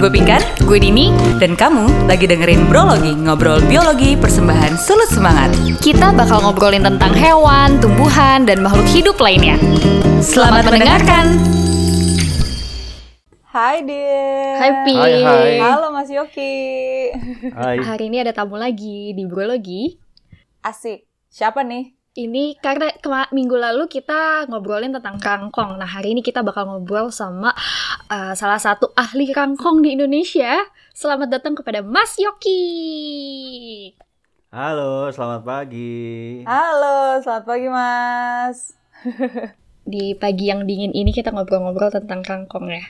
Gue Pinkan, gue Dini, dan kamu lagi dengerin Brologi, ngobrol biologi persembahan Sulut Semangat. Kita bakal ngobrolin tentang hewan, tumbuhan, dan makhluk hidup lainnya. Selamat mendengarkan. Hai Din. Hai Pi. Hai, hai. Halo Mas Yoki. Hai. Hari ini ada tamu lagi di Brologi. Asik. Siapa nih? Ini karena kema- minggu lalu kita ngobrolin tentang kangkong. Nah hari ini kita bakal ngobrol sama uh, salah satu ahli kangkong di Indonesia. Selamat datang kepada Mas Yoki. Halo, selamat pagi. Halo, selamat pagi Mas. Di pagi yang dingin ini kita ngobrol-ngobrol tentang kangkong ya.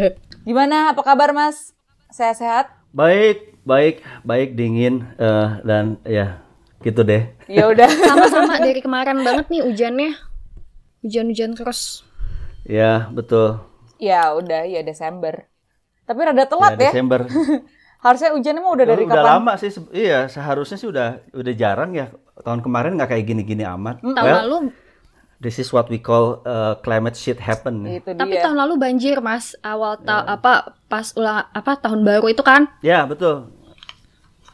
Gimana? Apa kabar Mas? Sehat-sehat? Baik, baik, baik dingin eh, dan ya gitu deh. Ya udah. Sama-sama dari kemarin banget nih hujannya. Hujan-hujan terus. Ya, betul. ya udah, ya Desember. Tapi rada telat ya. Desember. Harusnya hujannya mah udah dari udah kapan? lama sih. Iya, seharusnya sih udah udah jarang ya. Tahun kemarin nggak kayak gini-gini amat. Tahun Well, lalu, this is what we call uh, climate shit happen. Itu tapi dia. tahun lalu banjir mas. Awal ta- apa pas ulang apa tahun baru itu kan? Ya, betul.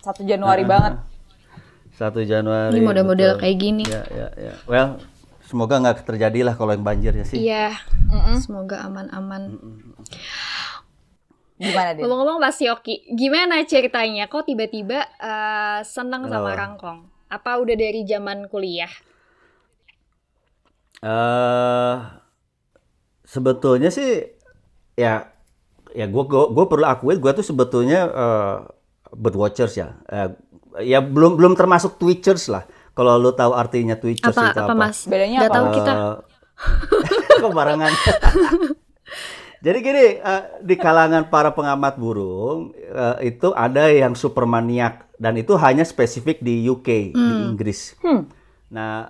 1 Januari banget. 1 Januari. Ini model-model kayak gini. Ya, ya, ya. Well, semoga nggak terjadi lah kalau yang banjir ya sih. Iya. Semoga aman-aman. Gimana Din? Ngomong-ngomong Mas Yoki, gimana ceritanya? Kok tiba-tiba eh, senang sama rangkong? Apa udah dari zaman kuliah? eh sebetulnya sih ya ya gue gue perlu akuin gue tuh sebetulnya eh, bird watchers ya Eh, ya belum belum termasuk twitchers lah kalau lu tahu artinya twitchers Apa itu apa, Mas? Bedanya Nggak apa? tahu kita. Eh, kok barengan jadi gini eh, di kalangan para pengamat burung eh, itu ada yang super maniak dan itu hanya spesifik di UK di Inggris Nah,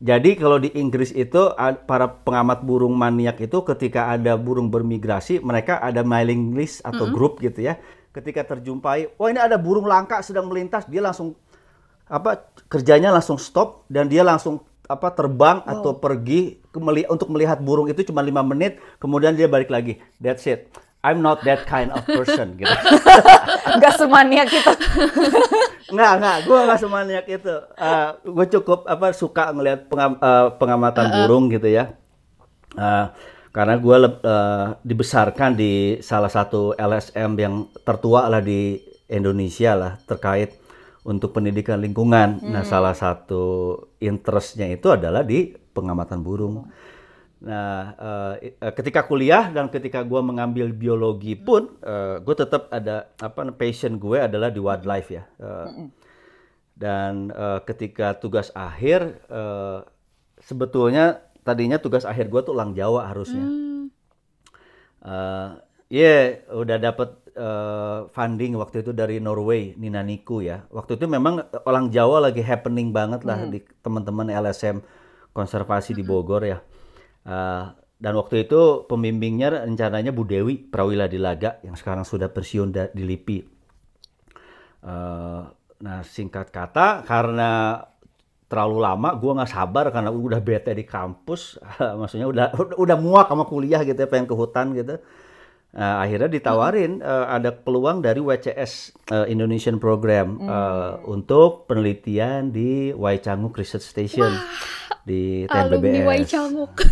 jadi kalau di Inggris itu para pengamat burung maniak itu ketika ada burung bermigrasi, mereka ada mailing list atau grup gitu ya. Ketika terjumpai, oh ini ada burung langka sedang melintas, dia langsung apa kerjanya langsung stop dan dia langsung apa terbang atau pergi ke meli- untuk melihat burung itu cuma lima menit, kemudian dia balik lagi. That's it. I'm not that kind of person gitu. Enggak semaniak kita. Nggak, nggak. Gue nggak semaniak itu. gue cukup apa suka ngelihat pengam- eh, pengamatan burung gitu ya. Eh, karena gue dibesarkan di salah satu LSM yang tertua lah di Indonesia lah terkait untuk pendidikan lingkungan. Nah, salah satu interestnya itu adalah di pengamatan burung. Nah, eh, eh, ketika kuliah dan ketika gue mengambil biologi pun, gue tetap ada apa passion gue adalah di wildlife ya. Eh, Dan eh, ketika tugas akhir, eh, sebetulnya tadinya tugas akhir gue tuh ulang Jawa harusnya. Eh, Iya, udah dapat eh, funding waktu itu dari Norway, Ninaniku ya. Waktu itu memang orang Jawa lagi happening banget lah di teman-teman LSM konservasi di Bogor ya. Eh, dan waktu itu pembimbingnya rencananya Bu Dewi Prawila Dilaga yang sekarang sudah pensiun di LIPI. Eh, nah singkat kata karena terlalu lama gue nggak sabar karena udah bete di kampus maksudnya udah udah muak sama kuliah gitu ya pengen ke hutan gitu Nah, akhirnya ditawarin eh, ada peluang dari WCS eh, Indonesian Program eh, untuk penelitian di Waicanguk Research Station di Alumni TNBBS. Waicanguk.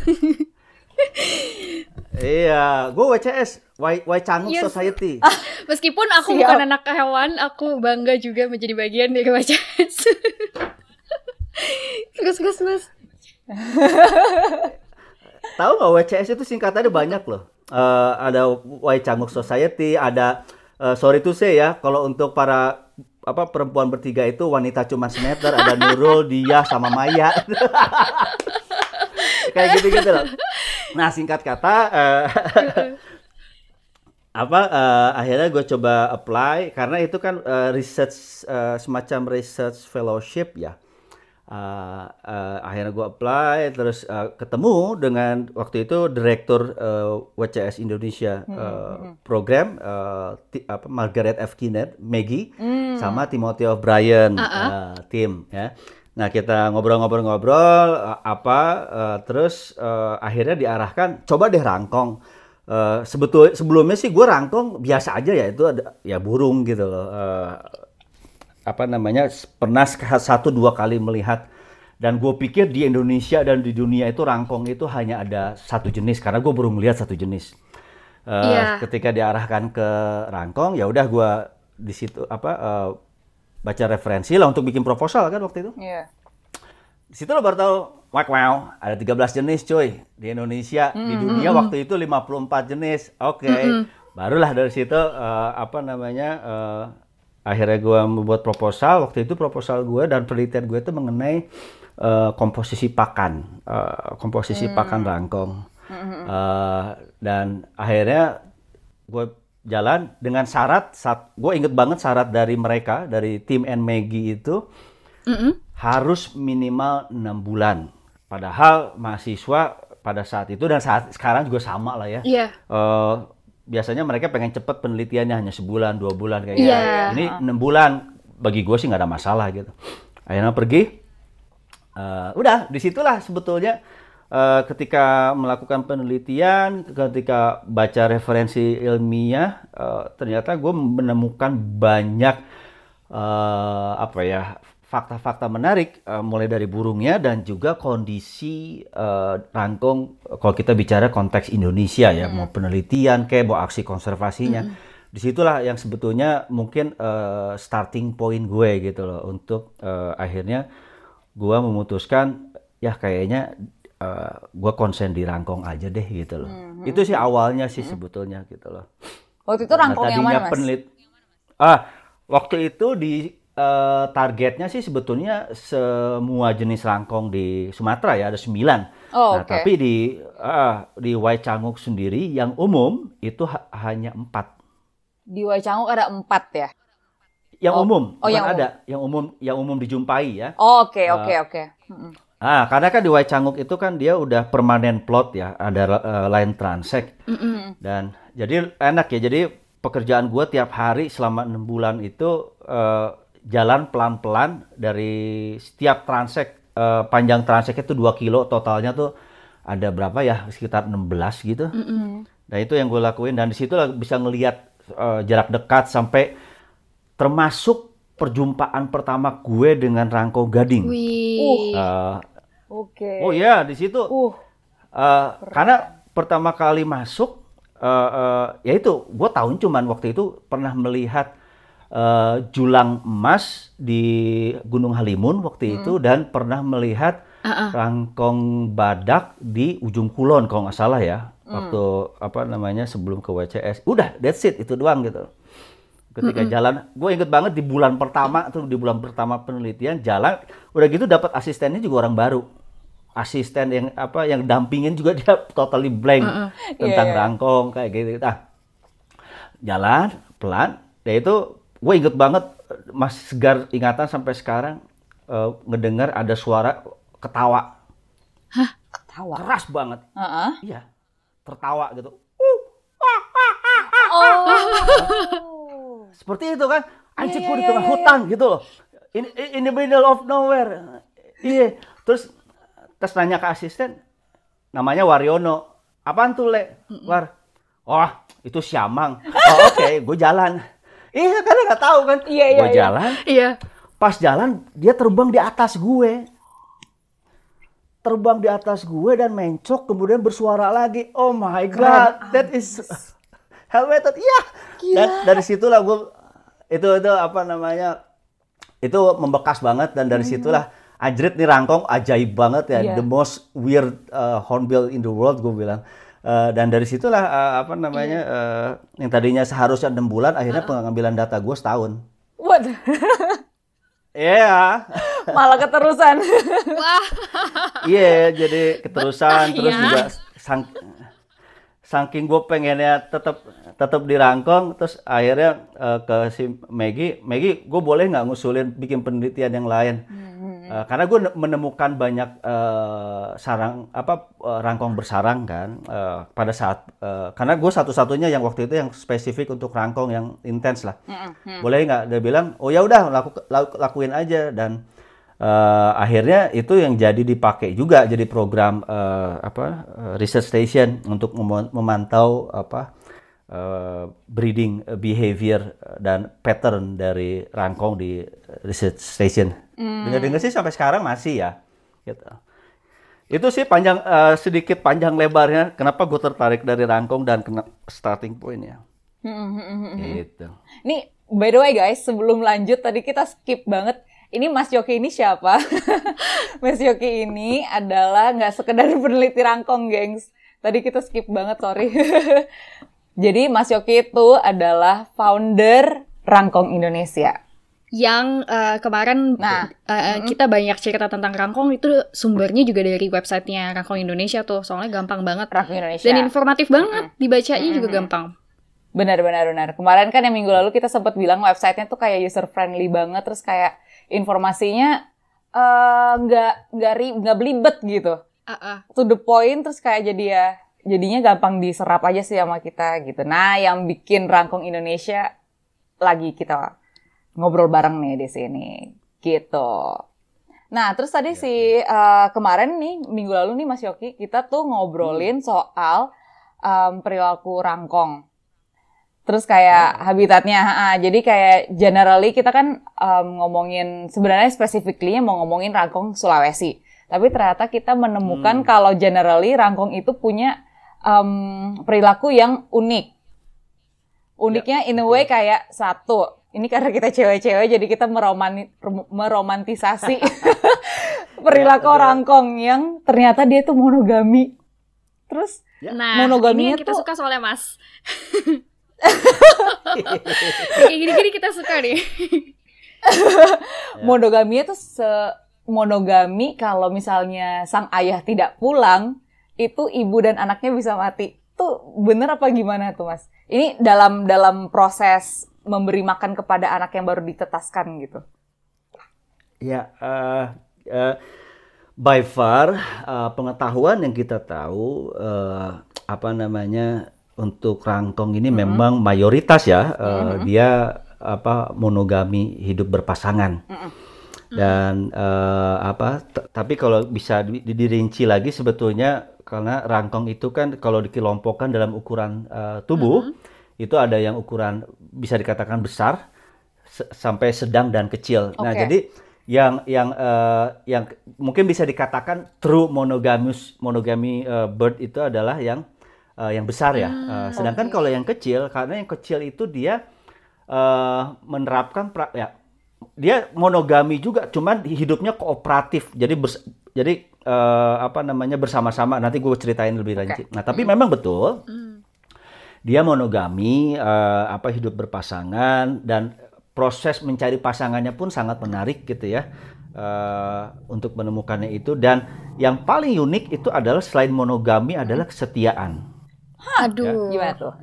Iya, gue WCS Wai Waicanguk Yes. Society. Meskipun aku Siap. bukan anak hewan, aku bangga juga menjadi bagian dari WCS. Terus terus mas. Tahu nggak WCS itu singkatannya banyak loh. Eh, ada Waicanguk Society, ada eh, sorry to say ya, kalau untuk para apa perempuan bertiga itu wanita cuma semeter, ada Nurul, dia sama Maya. Kayak gitu-gitu loh. Nah, singkat kata eh, apa eh, akhirnya gue coba apply karena itu kan eh, research eh, semacam research fellowship ya. Uh, uh, akhirnya gue apply terus uh, ketemu dengan waktu itu direktur uh, WCS Indonesia uh, program uh, apa Margaret F. Kinner, Maggie sama Timothy O'Brien uh, tim ya. Nah kita ngobrol-ngobrol-ngobrol uh, apa uh, terus uh, akhirnya diarahkan coba deh rangkong eh, sebetul sebelumnya sih gue rangkong biasa aja ya itu ada ya burung gitu loh. Eh, apa namanya pernah satu dua kali melihat dan gue pikir di Indonesia dan di dunia itu rangkong itu hanya ada satu jenis karena gue baru melihat satu jenis. Eh, Iya. Ketika diarahkan ke rangkong ya udah gue di situ apa eh, baca referensi lah untuk bikin proposal kan waktu itu. Iya. Di situ lo baru tahu, wak wow, ada 13 jenis cuy di Indonesia. Di dunia waktu itu 54 jenis. Oke. Barulah dari situ eh, apa namanya eh, akhirnya gue membuat proposal. Waktu itu proposal gue dan penelitian gue itu mengenai eh, komposisi pakan, eh, komposisi pakan rangkong. Eh, dan akhirnya gue jalan dengan syarat, gue inget banget syarat dari mereka dari tim and Maggie itu Mm-mm. harus minimal enam bulan. Padahal mahasiswa pada saat itu dan saat sekarang juga sama lah ya. Iya. Eh, biasanya mereka pengen cepet penelitiannya hanya sebulan dua bulan kayak Iya. gitu. Ini enam bulan bagi gue sih nggak ada masalah gitu. Akhirnya pergi. Eh, udah di situlah sebetulnya eh, ketika melakukan penelitian, ketika baca referensi ilmiah, eh, ternyata gue menemukan banyak eh, apa ya fakta-fakta menarik eh, mulai dari burungnya dan juga kondisi eh, rangkong kalau kita bicara konteks Indonesia ya mau penelitian kayak mau aksi konservasinya. Di situlah yang sebetulnya mungkin eh, starting point gue gitu loh untuk eh, akhirnya gue memutuskan ya kayaknya eh, gue konsen di rangkong aja deh gitu loh. Itu sih awalnya sih sebetulnya gitu loh. Waktu itu rangkong yang mana, Mas? penelit ah waktu itu di eh, targetnya sih sebetulnya semua jenis rangkong di Sumatera ya ada sembilan. Oh, nah oke. tapi di ah, di Waicanguk sendiri yang umum itu ha- hanya empat. Di Waicanguk ada empat ya? Yang Oh, umum oh, bukan yang ada yang umum yang umum dijumpai ya. Oh, Oke, Ah. oke, oke. Mm-mm. Ah karena kan di Waicanguk itu kan dia udah permanen plot ya ada eh, line transect Mm-mm. dan jadi enak ya jadi pekerjaan gue tiap hari selama enam bulan itu eh, jalan pelan-pelan dari setiap transek eh, panjang transek itu 2 kilo totalnya tuh ada berapa ya sekitar 16 gitu Mm-mm. nah itu yang gue lakuin dan di situ lah bisa ngelihat eh, jarak dekat sampai termasuk perjumpaan pertama gue dengan rangkong gading Wih. Eh, Oke. oh iya di situ Uh, Eh, karena pertama kali masuk, eh, eh, ya itu, gue tahun cuman waktu itu pernah melihat eh, julang emas di Gunung Halimun waktu itu dan pernah melihat ah. rangkong badak di ujung kulon kalau nggak salah ya, waktu apa namanya sebelum ke WCS. Udah, that's it, itu doang gitu. Ketika jalan, gue inget banget di bulan pertama tuh di bulan pertama penelitian jalan, udah gitu dapat asistennya juga orang baru asisten yang apa yang dampingin juga dia totally blank tentang Iya, iya. rangkong kayak gitu. Nah, jalan pelan, ya itu gue inget banget masih segar ingatan sampai sekarang eh, ngedengar ada suara ketawa ketawa. keras banget. Heeh. Iya, tertawa gitu. Oh. Seperti itu kan, anjir Iya, gue di iya, tengah iya, hutan gitu loh. In, in the middle of nowhere. Iya, terus terus nanya ke asisten, namanya Waryono. Apaan tuh, Le? War. Oh, itu siamang. Oh, oke, gue jalan. Iya, kan nggak tahu kan. Iya, iya, gue iya. jalan, Iya. pas jalan dia terbang di atas gue. Terbang di atas gue dan mencok kemudian bersuara lagi. Oh my god, that is helmeted. Iya. Dan dari situlah gue itu itu apa namanya? Itu membekas banget dan dari situlah Ajrit nih rangkong ajaib banget ya, Iya. the most weird uh, hornbill in the world gue bilang. Uh, dan dari situlah uh, apa namanya uh, yang tadinya seharusnya enam bulan akhirnya pengambilan data gue setahun. What? Iya. Malah keterusan. Wah. Iya, jadi keterusan Betah terus ya. juga sang, saking gue pengennya tetap tetap dirangkong terus akhirnya eh, ke si Maggie, Maggie gue boleh nggak ngusulin bikin penelitian yang lain? Eh, karena gue menemukan banyak eh, sarang apa eh, rangkong bersarang kan eh, pada saat eh, karena gue satu-satunya yang waktu itu yang spesifik untuk rangkong yang intens lah. Boleh nggak? Dia bilang, oh ya udah laku, laku- lakuin aja dan eh, akhirnya itu yang jadi dipakai juga jadi program eh, apa eh, research station untuk mem- memantau apa eh, breeding behavior dan pattern dari rangkong di research station. Dengar-dengar sih sampai sekarang masih ya. Gitu. Itu sih panjang eh, sedikit panjang lebarnya. Kenapa gue tertarik dari rangkong dan kena starting pointnya. Gitu. Nih, by the way guys, sebelum lanjut tadi kita skip banget. Ini Mas Yoki ini siapa? Mas Yoki ini adalah nggak sekedar peneliti rangkong, gengs. Tadi kita skip banget, sorry. Jadi Mas Yoki itu adalah founder Rangkong Indonesia. Yang eh, kemarin Nah, eh, eh, kita banyak cerita tentang Rangkong itu sumbernya juga dari websitenya Rangkong Indonesia tuh, soalnya gampang banget. Rangkong Indonesia. Dan informatif banget, dibacanya juga gampang. Benar, benar, benar. Kemarin kan yang minggu lalu kita sempat bilang websitenya tuh kayak user friendly banget, terus kayak informasinya eh, nggak nggak ri- nggak belibet gitu, ah. to the point, terus kayak jadi ya jadinya gampang diserap aja sih sama kita gitu. Nah, yang bikin Rangkong Indonesia lagi kita ngobrol bareng nih di sini, gitu. Nah, terus tadi si eh, kemarin nih minggu lalu nih Mas Yoki kita tuh ngobrolin soal em, perilaku rangkong. Terus kayak habitatnya, ha, jadi kayak generally kita kan em, ngomongin sebenarnya specifically mau ngomongin rangkong Sulawesi. Tapi ternyata kita menemukan kalau generally rangkong itu punya em, perilaku yang unik. Uniknya in a way kayak satu, ini karena kita cewek-cewek jadi kita meromani, meromantisasi perilaku Ya, betul. rangkong yang ternyata dia tuh monogami. Terus Ya. Nah, Monogaminya ini yang kita tuh- suka soalnya Mas. Kayak gini-gini kita suka nih. Ya. monogami itu se monogami kalau misalnya sang ayah tidak pulang itu ibu dan anaknya bisa mati. Tuh bener apa gimana tuh Mas? Ini dalam dalam proses memberi makan kepada anak yang baru ditetaskan gitu. Ya, eh, eh, by far eh, pengetahuan yang kita tahu eh, apa namanya untuk rangkong ini memang mayoritas ya eh, dia apa monogami hidup berpasangan. Dan eh, apa tapi kalau bisa di- di- dirinci lagi sebetulnya karena rangkong itu kan kalau dikelompokkan dalam ukuran eh, tubuh itu ada yang ukuran bisa dikatakan besar se- sampai sedang dan kecil. Nah, Oke. jadi yang yang eh, yang mungkin bisa dikatakan true monogamous monogamy eh, bird itu adalah yang eh, yang besar ya. Eh, sedangkan kalau yang kecil karena yang kecil itu dia eh, menerapkan pra- ya dia monogami juga cuman hidupnya kooperatif. Jadi bers- jadi eh, apa namanya bersama-sama. Nanti gue ceritain lebih lanjut. Nah, tapi memang betul dia monogami, eh, apa hidup berpasangan dan proses mencari pasangannya pun sangat menarik gitu ya eh, untuk menemukannya itu dan yang paling unik itu adalah selain monogami adalah kesetiaan. Aduh. Gimana tuh?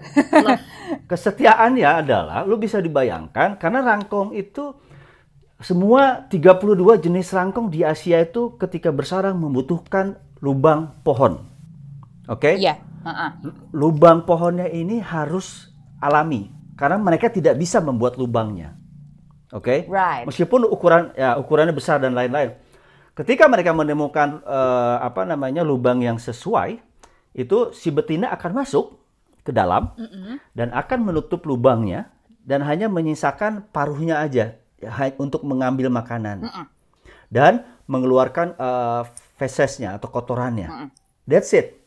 Kesetiaannya adalah lu bisa dibayangkan karena rangkong itu semua 32 jenis rangkong di Asia itu ketika bersarang membutuhkan lubang pohon. Oke? Iya. Lubang pohonnya ini harus alami karena mereka tidak bisa membuat lubangnya. Oke? Right. Meskipun ukuran ya ukurannya besar dan lain-lain. Ketika mereka menemukan eh, apa namanya lubang yang sesuai, itu si betina akan masuk ke dalam dan akan menutup lubangnya dan hanya menyisakan paruhnya aja ya, untuk mengambil makanan dan mengeluarkan eh, fesesnya atau kotorannya. That's it.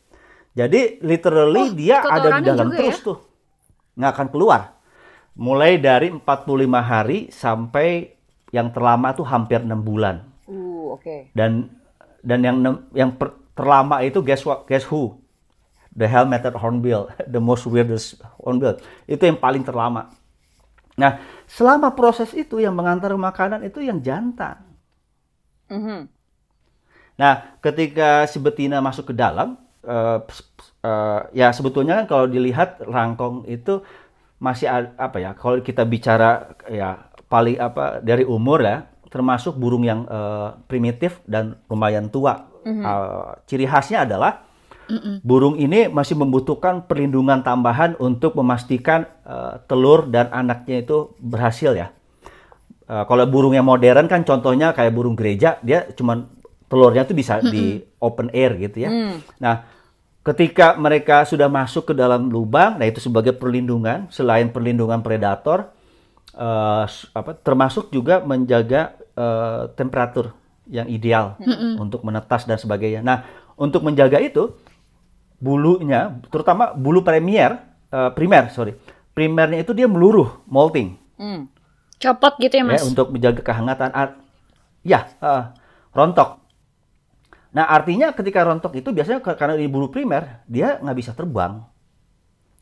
Jadi literally Oh, dia ada di dalam terus ya? tuh. Nggak akan keluar. Mulai dari 45 hari sampai yang terlama tuh hampir 6 bulan. Uh, oke. Dan dan yang yang per- terlama itu guess what? Guess who? The helmeted hornbill, the most weirdest hornbill. Itu yang paling terlama. Nah, selama proses itu yang mengantar makanan itu yang jantan. Mhm. Nah, ketika si betina masuk ke dalam, eh, ya sebetulnya kan kalau dilihat rangkong itu masih apa ya? Kalau kita bicara ya paling apa dari umur ya, termasuk burung yang eh, primitif dan lumayan tua. Eh, ciri khasnya adalah burung ini masih membutuhkan perlindungan tambahan untuk memastikan eh, telur dan anaknya itu berhasil ya. Eh, kalau burung yang modern kan contohnya kayak burung gereja, dia cuman telurnya tuh bisa di open air gitu ya. Nah, ketika mereka sudah masuk ke dalam lubang, nah itu sebagai perlindungan, selain perlindungan predator, eh, apa, termasuk juga menjaga eh, temperatur yang ideal untuk menetas dan sebagainya. Nah, untuk menjaga itu, bulunya, terutama bulu premier, eh, primer, sorry, primernya itu dia meluruh, molting Hmm. Copot gitu ya, Mas. ya untuk menjaga kehangatan ar- ya eh, rontok nah artinya ketika rontok itu biasanya karena di bulu primer dia nggak bisa terbang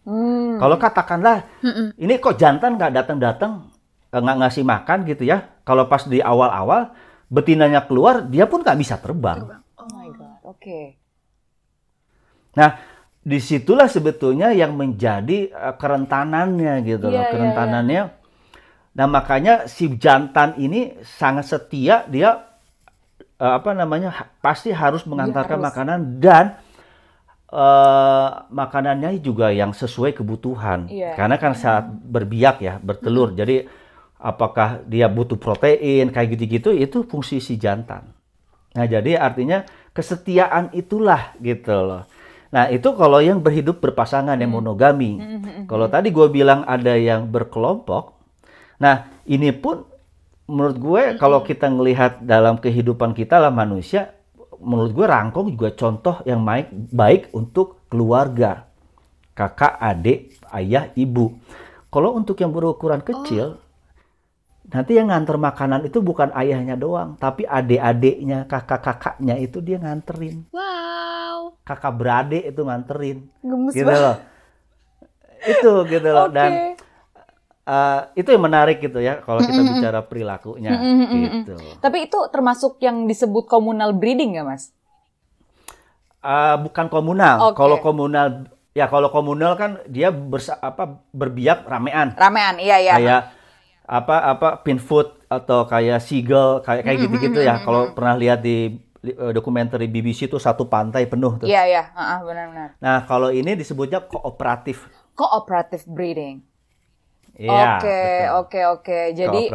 Hmm. kalau katakanlah Mm-mm. ini kok jantan nggak datang-datang eh, nggak ngasih makan gitu ya kalau pas di awal-awal betinanya keluar dia pun nggak bisa terbang Oh my god. Oke. nah di situlah sebetulnya yang menjadi eh, kerentanannya gitu Iya, loh iya, kerentanannya nah makanya si jantan ini sangat setia dia eh, apa namanya ha- pasti harus mengantarkan harus. makanan dan eh, makanannya juga yang sesuai kebutuhan. Iya. karena kan saat berbiak ya bertelur. Jadi apakah dia butuh protein kayak gitu-gitu itu fungsi si jantan. Nah jadi artinya kesetiaan itulah gitu loh. Nah itu kalau yang berhidup berpasangan yang monogami. Kalau tadi gue bilang ada yang berkelompok nah ini pun menurut gue kalau kita ngelihat dalam kehidupan kita lah manusia menurut gue rangkong juga contoh yang baik baik untuk keluarga. Kakak adik ayah ibu. Kalau untuk yang berukuran kecil nanti yang nganter makanan itu bukan ayahnya doang tapi adik-adiknya kakak-kakaknya itu dia nganterin. Wow. kakak beradik itu nganterin. Gemes gitu banget. loh itu gitu loh. Dan uh, itu yang menarik gitu ya kalau kita bicara perilakunya gitu Tapi itu termasuk yang disebut communal breeding nggak, Mas? Uh, bukan komunal Oke. kalau komunal ya kalau komunal kan dia bersa, apa berbiak ramean Ramean, iya iya. kayak apa apa pinfoot atau kayak seagull kayak kayak gitu-gitu ya kalau pernah lihat di eh, dokumenter BBC itu satu pantai penuh tuh Iya iya, Heeh, benar-benar. nah kalau ini disebutnya kooperatif Cooperative breeding. Iya, Oke, oke, oke. Jadi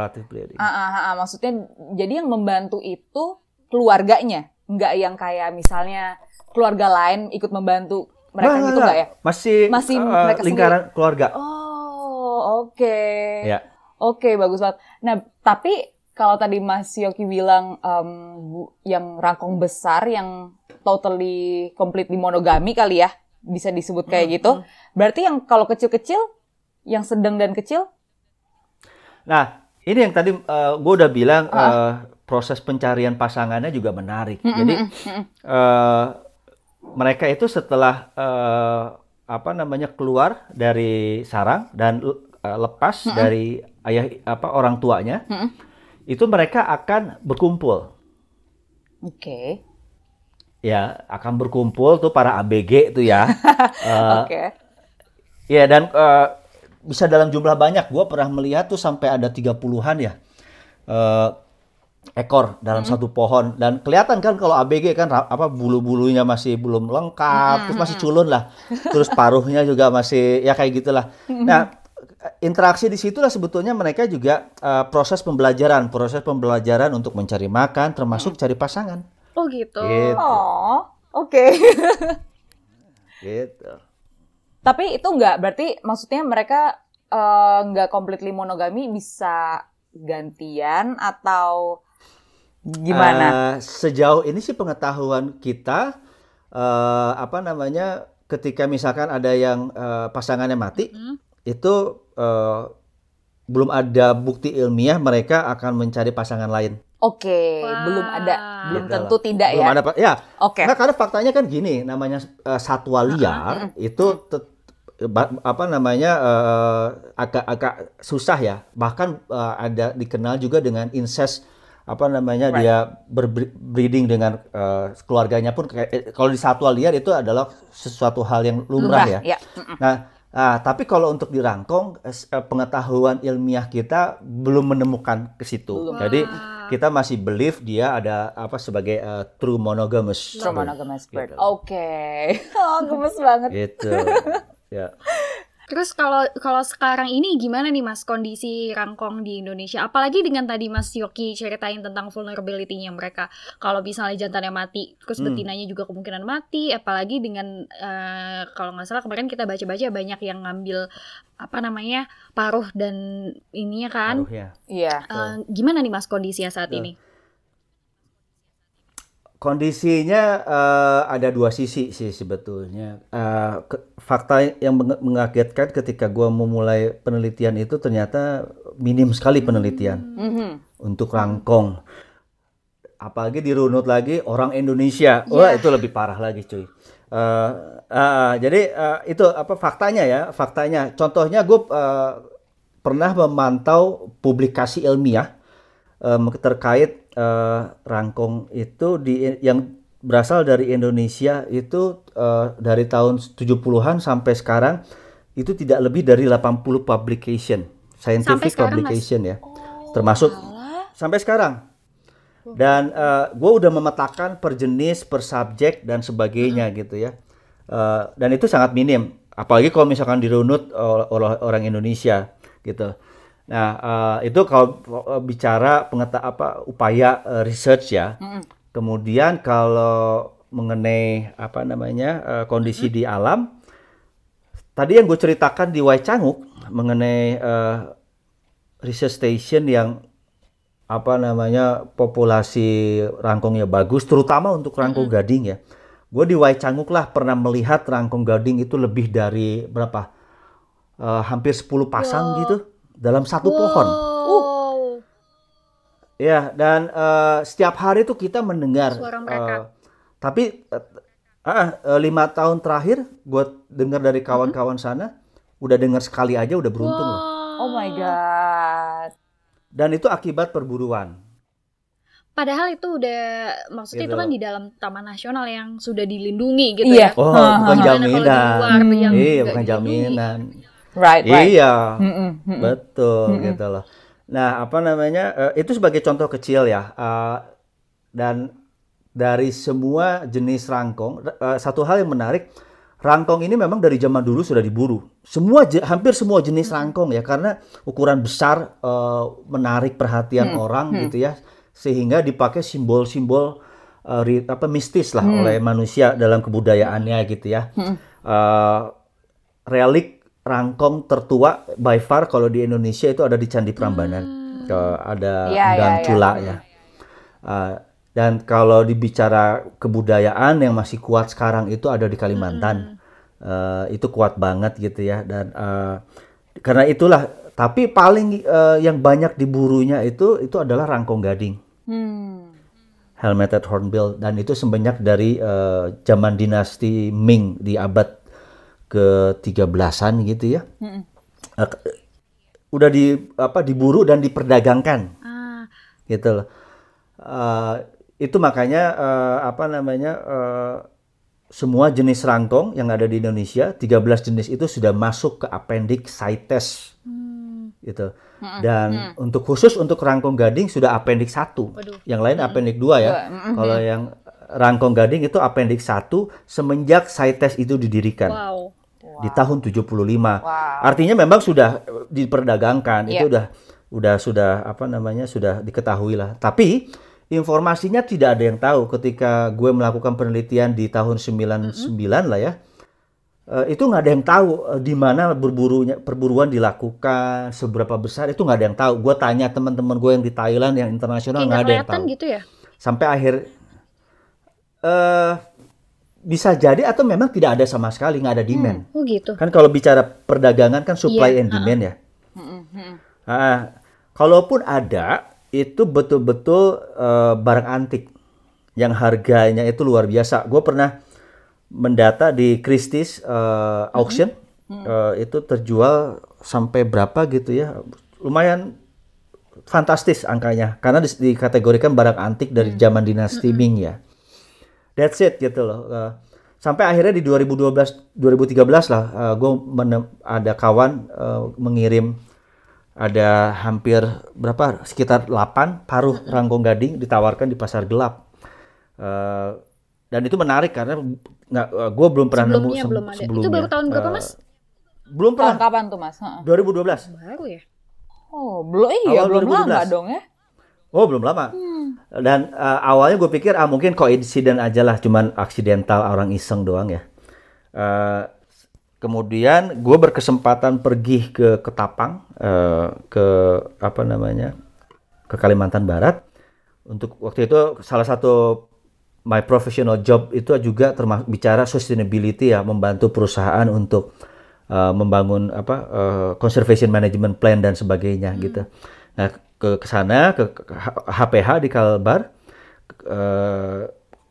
ah, ah, ah. maksudnya jadi yang membantu itu keluarganya, nggak yang kayak misalnya keluarga lain ikut membantu mereka Nggak, gitu nggak, ya? Masih, Masih eh, mereka lingkaran keluarga. Oh, oke. Ya. Oke, bagus banget. Nah, tapi kalau tadi Mas Yoki bilang bu- yang rangkong besar yang totally completely monogami kali ya, bisa disebut kayak gitu. Berarti yang kalau kecil-kecil, yang sedang dan kecil, Nah, ini yang tadi gue udah bilang Ah. eh, proses pencarian pasangannya juga menarik. Jadi eh, mereka itu setelah eh, apa namanya keluar dari sarang dan eh, lepas dari ayah apa orang tuanya, itu mereka akan berkumpul. oke, Ya, akan berkumpul tuh para ABG tuh ya. Eh, oke, Ya dan eh, bisa dalam jumlah banyak. Gua pernah melihat tuh sampai ada 30-an ya eh, ekor dalam satu pohon dan kelihatan kan kalau ABG kan apa bulu-bulunya masih belum lengkap, terus masih culun lah. Terus paruhnya juga masih ya kayak gitulah. Nah, interaksi di situlah sebetulnya mereka juga eh, proses pembelajaran, proses pembelajaran untuk mencari makan termasuk cari pasangan. Oh gitu. Gitu. oh, oke. Gitu. Tapi itu nggak berarti maksudnya mereka eh, nggak completely monogami bisa gantian atau gimana? Eh, sejauh ini sih pengetahuan kita eh, apa namanya ketika misalkan ada yang eh, pasangannya mati itu eh, belum ada bukti ilmiah mereka akan mencari pasangan lain. Oke, Wah. belum ada, belum Gitu tentu tidak belum ya. ada ya. Oke. Nah, karena faktanya kan gini, namanya eh, satwa liar itu tet- ba- apa namanya eh, agak-agak susah ya. Bahkan eh, ada dikenal juga dengan incest apa namanya Right. dia berbreeding dengan eh, keluarganya pun kayak eh, kalau di satwa liar itu adalah sesuatu hal yang lumrah, ya. ya. Mm-mm. Nah, ah, tapi kalau untuk dirangkong eh, pengetahuan ilmiah kita belum menemukan ke situ. Belum. Jadi Wah. kita masih believe dia ada apa sebagai eh, true monogamous. True monogamous bird. Gitu. Oke. Oh, gemes banget. Gitu. ya. Terus kalau kalau sekarang ini gimana nih Mas kondisi rangkong di Indonesia? Apalagi dengan tadi Mas Yoki ceritain tentang vulnerability-nya mereka. Kalau misalnya jantannya mati, terus Hmm. betinanya juga kemungkinan mati. Apalagi dengan eh, kalau nggak salah kemarin kita baca-baca banyak yang ngambil apa namanya paruh dan ininya kan. Paruhnya. Iya. Eh, gimana nih Mas kondisinya saat Betul. ini? Kondisinya eh, ada dua sisi sih sebetulnya. Eh, ke- fakta yang mengagetkan ketika gua memulai penelitian itu ternyata minim sekali penelitian Mhm. untuk rangkong. Apalagi dirunut lagi orang Indonesia. Wah, Iya. itu lebih parah lagi, cuy. Eh, eh, jadi eh, itu apa faktanya ya, faktanya. Contohnya gue pernah memantau publikasi ilmiah em, terkait eh, rangkong itu di yang berasal dari Indonesia itu eh, dari tahun 70-an sampai sekarang itu tidak lebih dari 80 publication, scientific sekarang, Mas? publication ya. Termasuk sampai sekarang. Dan gue udah memetakan per jenis, per subjek dan sebagainya gitu ya. Eh, dan itu sangat minim. Apalagi kalau misalkan dirunut ol- oleh orang Indonesia gitu. Nah eh, itu kalau eh, bicara pengeta apa upaya eh, research ya. Kemudian kalau mengenai apa namanya eh, kondisi di alam, tadi yang gue ceritakan di Waicanguk mengenai eh, research station yang apa namanya populasi rangkongnya bagus, terutama untuk rangkong gading ya. Gue di Waicanguk lah pernah melihat rangkong gading itu lebih dari berapa? Eh, hampir 10 pasang Wow. gitu dalam satu pohon. Wow. Ya, dan eh, setiap hari tuh kita mendengar. Suara mereka. eh, tapi eh, ah, eh, lima tahun terakhir, gue dengar dari kawan-kawan sana, udah dengar sekali aja udah beruntung loh. Oh my god. Dan itu akibat perburuan. Padahal itu udah maksudnya itu Gitu. kan di dalam taman nasional yang sudah dilindungi gitu Iya. ya. Oh, bukan di jaminan. yang Iya, bukan dilindungi? Right, right. Iya, mm-mm. betul Mm-mm. gitu loh. Nah, apa namanya? eh, itu sebagai contoh kecil ya. eh, dan dari semua jenis rangkong, eh, satu hal yang menarik, rangkong ini memang dari zaman dulu sudah diburu. Semua hampir semua jenis rangkong ya, karena ukuran besar eh, menarik perhatian orang gitu ya, sehingga dipakai simbol-simbol ri- apa mistis lah oleh manusia dalam kebudayaannya gitu ya. Eh, relik rangkong tertua by far kalau di Indonesia itu ada di Candi Prambanan. Ke- ada Iya, Gang iya, iya. Cula ya. Uh, dan kalau dibicara kebudayaan yang masih kuat sekarang itu ada di Kalimantan. Uh, itu kuat banget gitu ya dan uh, karena itulah tapi paling uh, yang banyak diburunya itu itu adalah rangkong gading. Hmm. Helmeted hornbill dan itu semenjak dari uh, zaman dinasti Ming di abad ke-13-an gitu ya. Mm-mm. Eh, ke- udah di apa diburu dan diperdagangkan Ah, gitu loh. Eh, itu makanya eh, apa namanya eh, semua jenis rangkong yang ada di Indonesia 13 jenis itu sudah masuk ke appendix CITES hmm, gitu. Dan untuk khusus untuk rangkong gading sudah appendix 1. Waduh. Yang lain appendix 2 ya. Kalau yang rangkong gading itu appendix 1 semenjak CITES itu didirikan wow. Di tahun 75. Wow. Artinya memang sudah diperdagangkan, itu Iya. udah udah sudah apa namanya sudah diketahui lah. Tapi informasinya tidak ada yang tahu ketika gue melakukan penelitian di tahun 99 lah ya. Eh, itu nggak ada yang tahu eh, di mana berburunya perburuan dilakukan, seberapa besar itu nggak ada yang tahu. Gue tanya teman-teman gue yang di Thailand yang internasional nggak ada yang tahu. gitu ya? Sampai akhir eh bisa jadi atau memang tidak ada sama sekali nggak ada demand. Oh gitu. Kan kalau bicara perdagangan kan supply Iya, and demand ya. Mm-mm, mm-mm. Ah, kalaupun ada itu betul-betul eh, barang antik yang harganya itu luar biasa. Gue pernah mendata di Christie's eh, auction Eh, itu terjual sampai berapa gitu ya, lumayan fantastis angkanya karena dikategorikan barang antik dari zaman dinasti Ming ya. That's it gitu loh. Eh, sampai akhirnya di 2012 2013 lah gue ada kawan eh, mengirim ada hampir berapa sekitar 8 paruh rangkong gading ditawarkan di pasar gelap. Eh, dan itu menarik karena nggak gue belum pernah nemu Sebelumnya se- belum ada. Itu sebelumnya. baru tahun berapa, Eh, Mas? belum Tahun pernah. kapan tuh Mas? Heeh. 2012. Baru ya. Oh, belum iya, Awal belum 2012. lama dong ya. Oh belum lama. Hmm. Dan uh, awalnya gue pikir ah mungkin koinsiden aja lah, cuman aksidental orang iseng doang ya. Uh, kemudian gue berkesempatan pergi ke Ketapang, uh, ke apa namanya, ke Kalimantan Barat. Untuk waktu itu salah satu my professional job itu juga termasuk bicara sustainability ya, membantu perusahaan untuk uh, membangun apa uh, conservation management plan dan sebagainya gitu. Nah ke ke sana ke, ke HPH di Kalbar. Eh,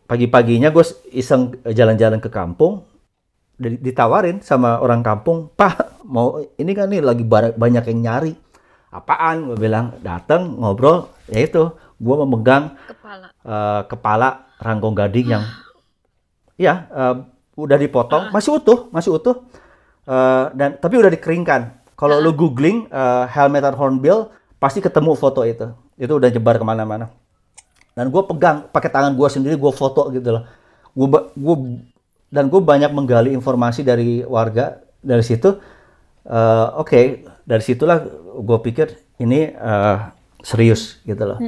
pagi-paginya gue iseng jalan-jalan ke kampung. Di- ditawarin sama orang kampung Pak mau ini kan nih? Lagi ba- banyak yang nyari. Apaan? Gue bilang datang ngobrol. Ya itu gue memegang Kepala. eh, kepala rangkong gading yang ya eh, udah dipotong. Masih utuh masih utuh. Eh, dan tapi udah dikeringkan. Kalau lu googling eh, helmet hornbill pasti ketemu foto itu. Itu udah jebar ke mana-mana. Dan gue pegang pakai tangan gue sendiri gue foto gitu loh. Gue gue dan gue banyak menggali informasi dari warga dari situ. Eh, oke dari situlah gue pikir ini eh, serius gitu loh.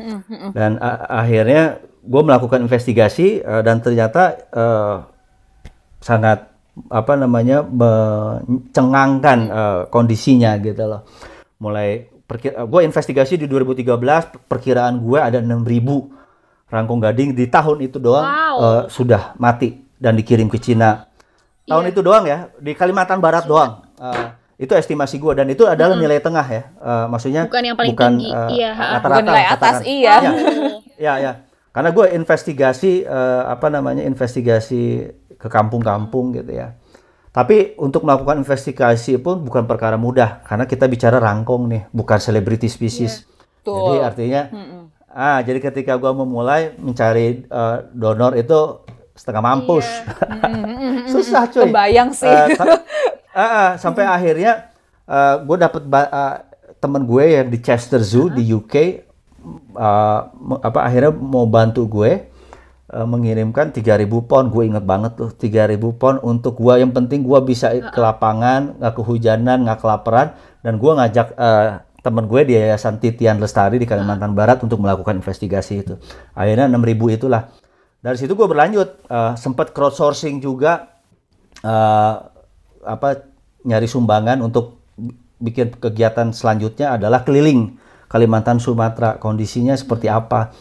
Dan a- akhirnya gue melakukan investigasi eh, dan ternyata eh, sangat apa namanya mencengangkan eh, kondisinya gitu loh. Mulai gue investigasi di 2013 perkiraan gue ada 6000 rangkong gading di tahun itu doang Wow. eh, sudah mati dan dikirim ke Cina tahun Iya. itu doang ya di Kalimantan Barat doang Eh, itu estimasi gue dan itu adalah nilai tengah ya Eh, maksudnya Bukan yang paling bukan, tinggi. eh, Iya, ha. rata-rata Bukan nilai atas, katakan. iya. Ya. Ya, ya. Karena gue investigasi eh, apa namanya investigasi ke kampung-kampung gitu ya. Tapi untuk melakukan investigasi pun bukan perkara mudah karena kita bicara rangkong nih, bukan celebrity species. Jadi Betul. artinya, ah jadi ketika gue memulai mencari eh, donor itu setengah mampus, susah cuy. Kebayang sih. Eh, sa- ah, ah, sampai akhirnya gue dapet ah, temen gue yang di Chester Zoo di UK me- apa akhirnya mau bantu gue eh, mengirimkan 3000 pon. Gue inget banget tuh 3000 pon untuk gue yang penting gue bisa ke lapangan nggak kehujanan nggak kelaparan. Dan gue ngajak eh, temen gue di Yayasan Titian Lestari di Kalimantan Barat untuk melakukan investigasi itu. Akhirnya 6000 itulah. Dari situ gue berlanjut eh, sempat crowdsourcing juga eh, apa nyari sumbangan untuk bi- bikin kegiatan selanjutnya adalah keliling Kalimantan Sumatera. Kondisinya seperti apa?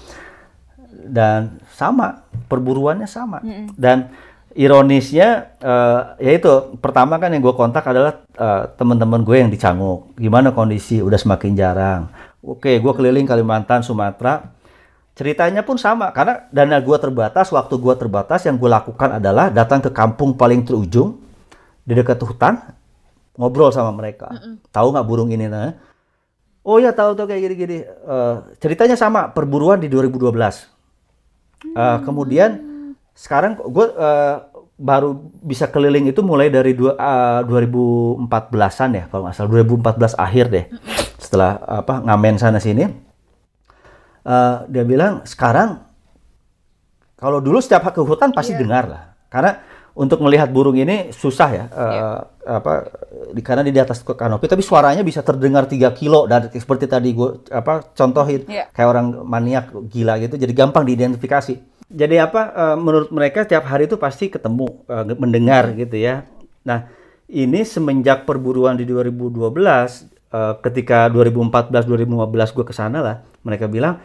Dan sama perburuannya sama. Dan ironisnya eh, yaitu pertama kan yang gue kontak adalah eh, teman-teman gue yang di Canguk. Gimana kondisi? Udah semakin jarang. Oke gue keliling Kalimantan Sumatera. Ceritanya pun sama karena dana gue terbatas waktu gue terbatas yang gue lakukan adalah datang ke kampung paling terujung di dekat hutan ngobrol sama mereka. Tahu nggak burung ini nah? Oh ya tahu tuh kayak gini-gini. Eh, ceritanya sama perburuan di 2012 Eh, kemudian sekarang gue eh, baru bisa keliling itu mulai dari dua, eh, 2014-an ya kalau nggak salah. 2014 akhir deh setelah apa ngamen sana sini. Eh, dia bilang sekarang kalau dulu setiap ke hutan pasti dengar lah. Karena untuk melihat burung ini susah ya eh, apa di karena di atas kanopi tapi suaranya bisa terdengar 3 kilo dan seperti tadi gue apa contohin. Iya. kayak orang maniak gila gitu jadi gampang diidentifikasi. Jadi apa eh, menurut mereka tiap hari itu pasti ketemu eh, mendengar gitu ya. Nah ini semenjak perburuan di 2012 eh, ketika 2014 2015 gue ke sana lah mereka bilang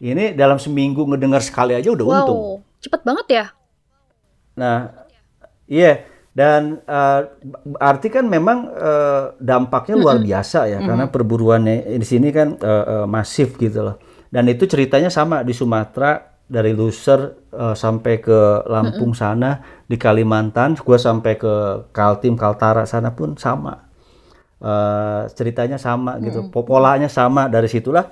ini dalam seminggu ngedengar sekali aja udah untung. Wow, cepet banget ya. Nah, iya dan eh, arti kan memang eh, dampaknya luar biasa ya karena perburuannya di sini kan eh, eh, masif gitu loh. Dan itu ceritanya sama di Sumatera dari Luser eh, sampai ke Lampung sana, di Kalimantan, gua sampai ke Kaltim, Kaltara sana pun sama. Eh, ceritanya sama gitu, po- polanya sama dari situlah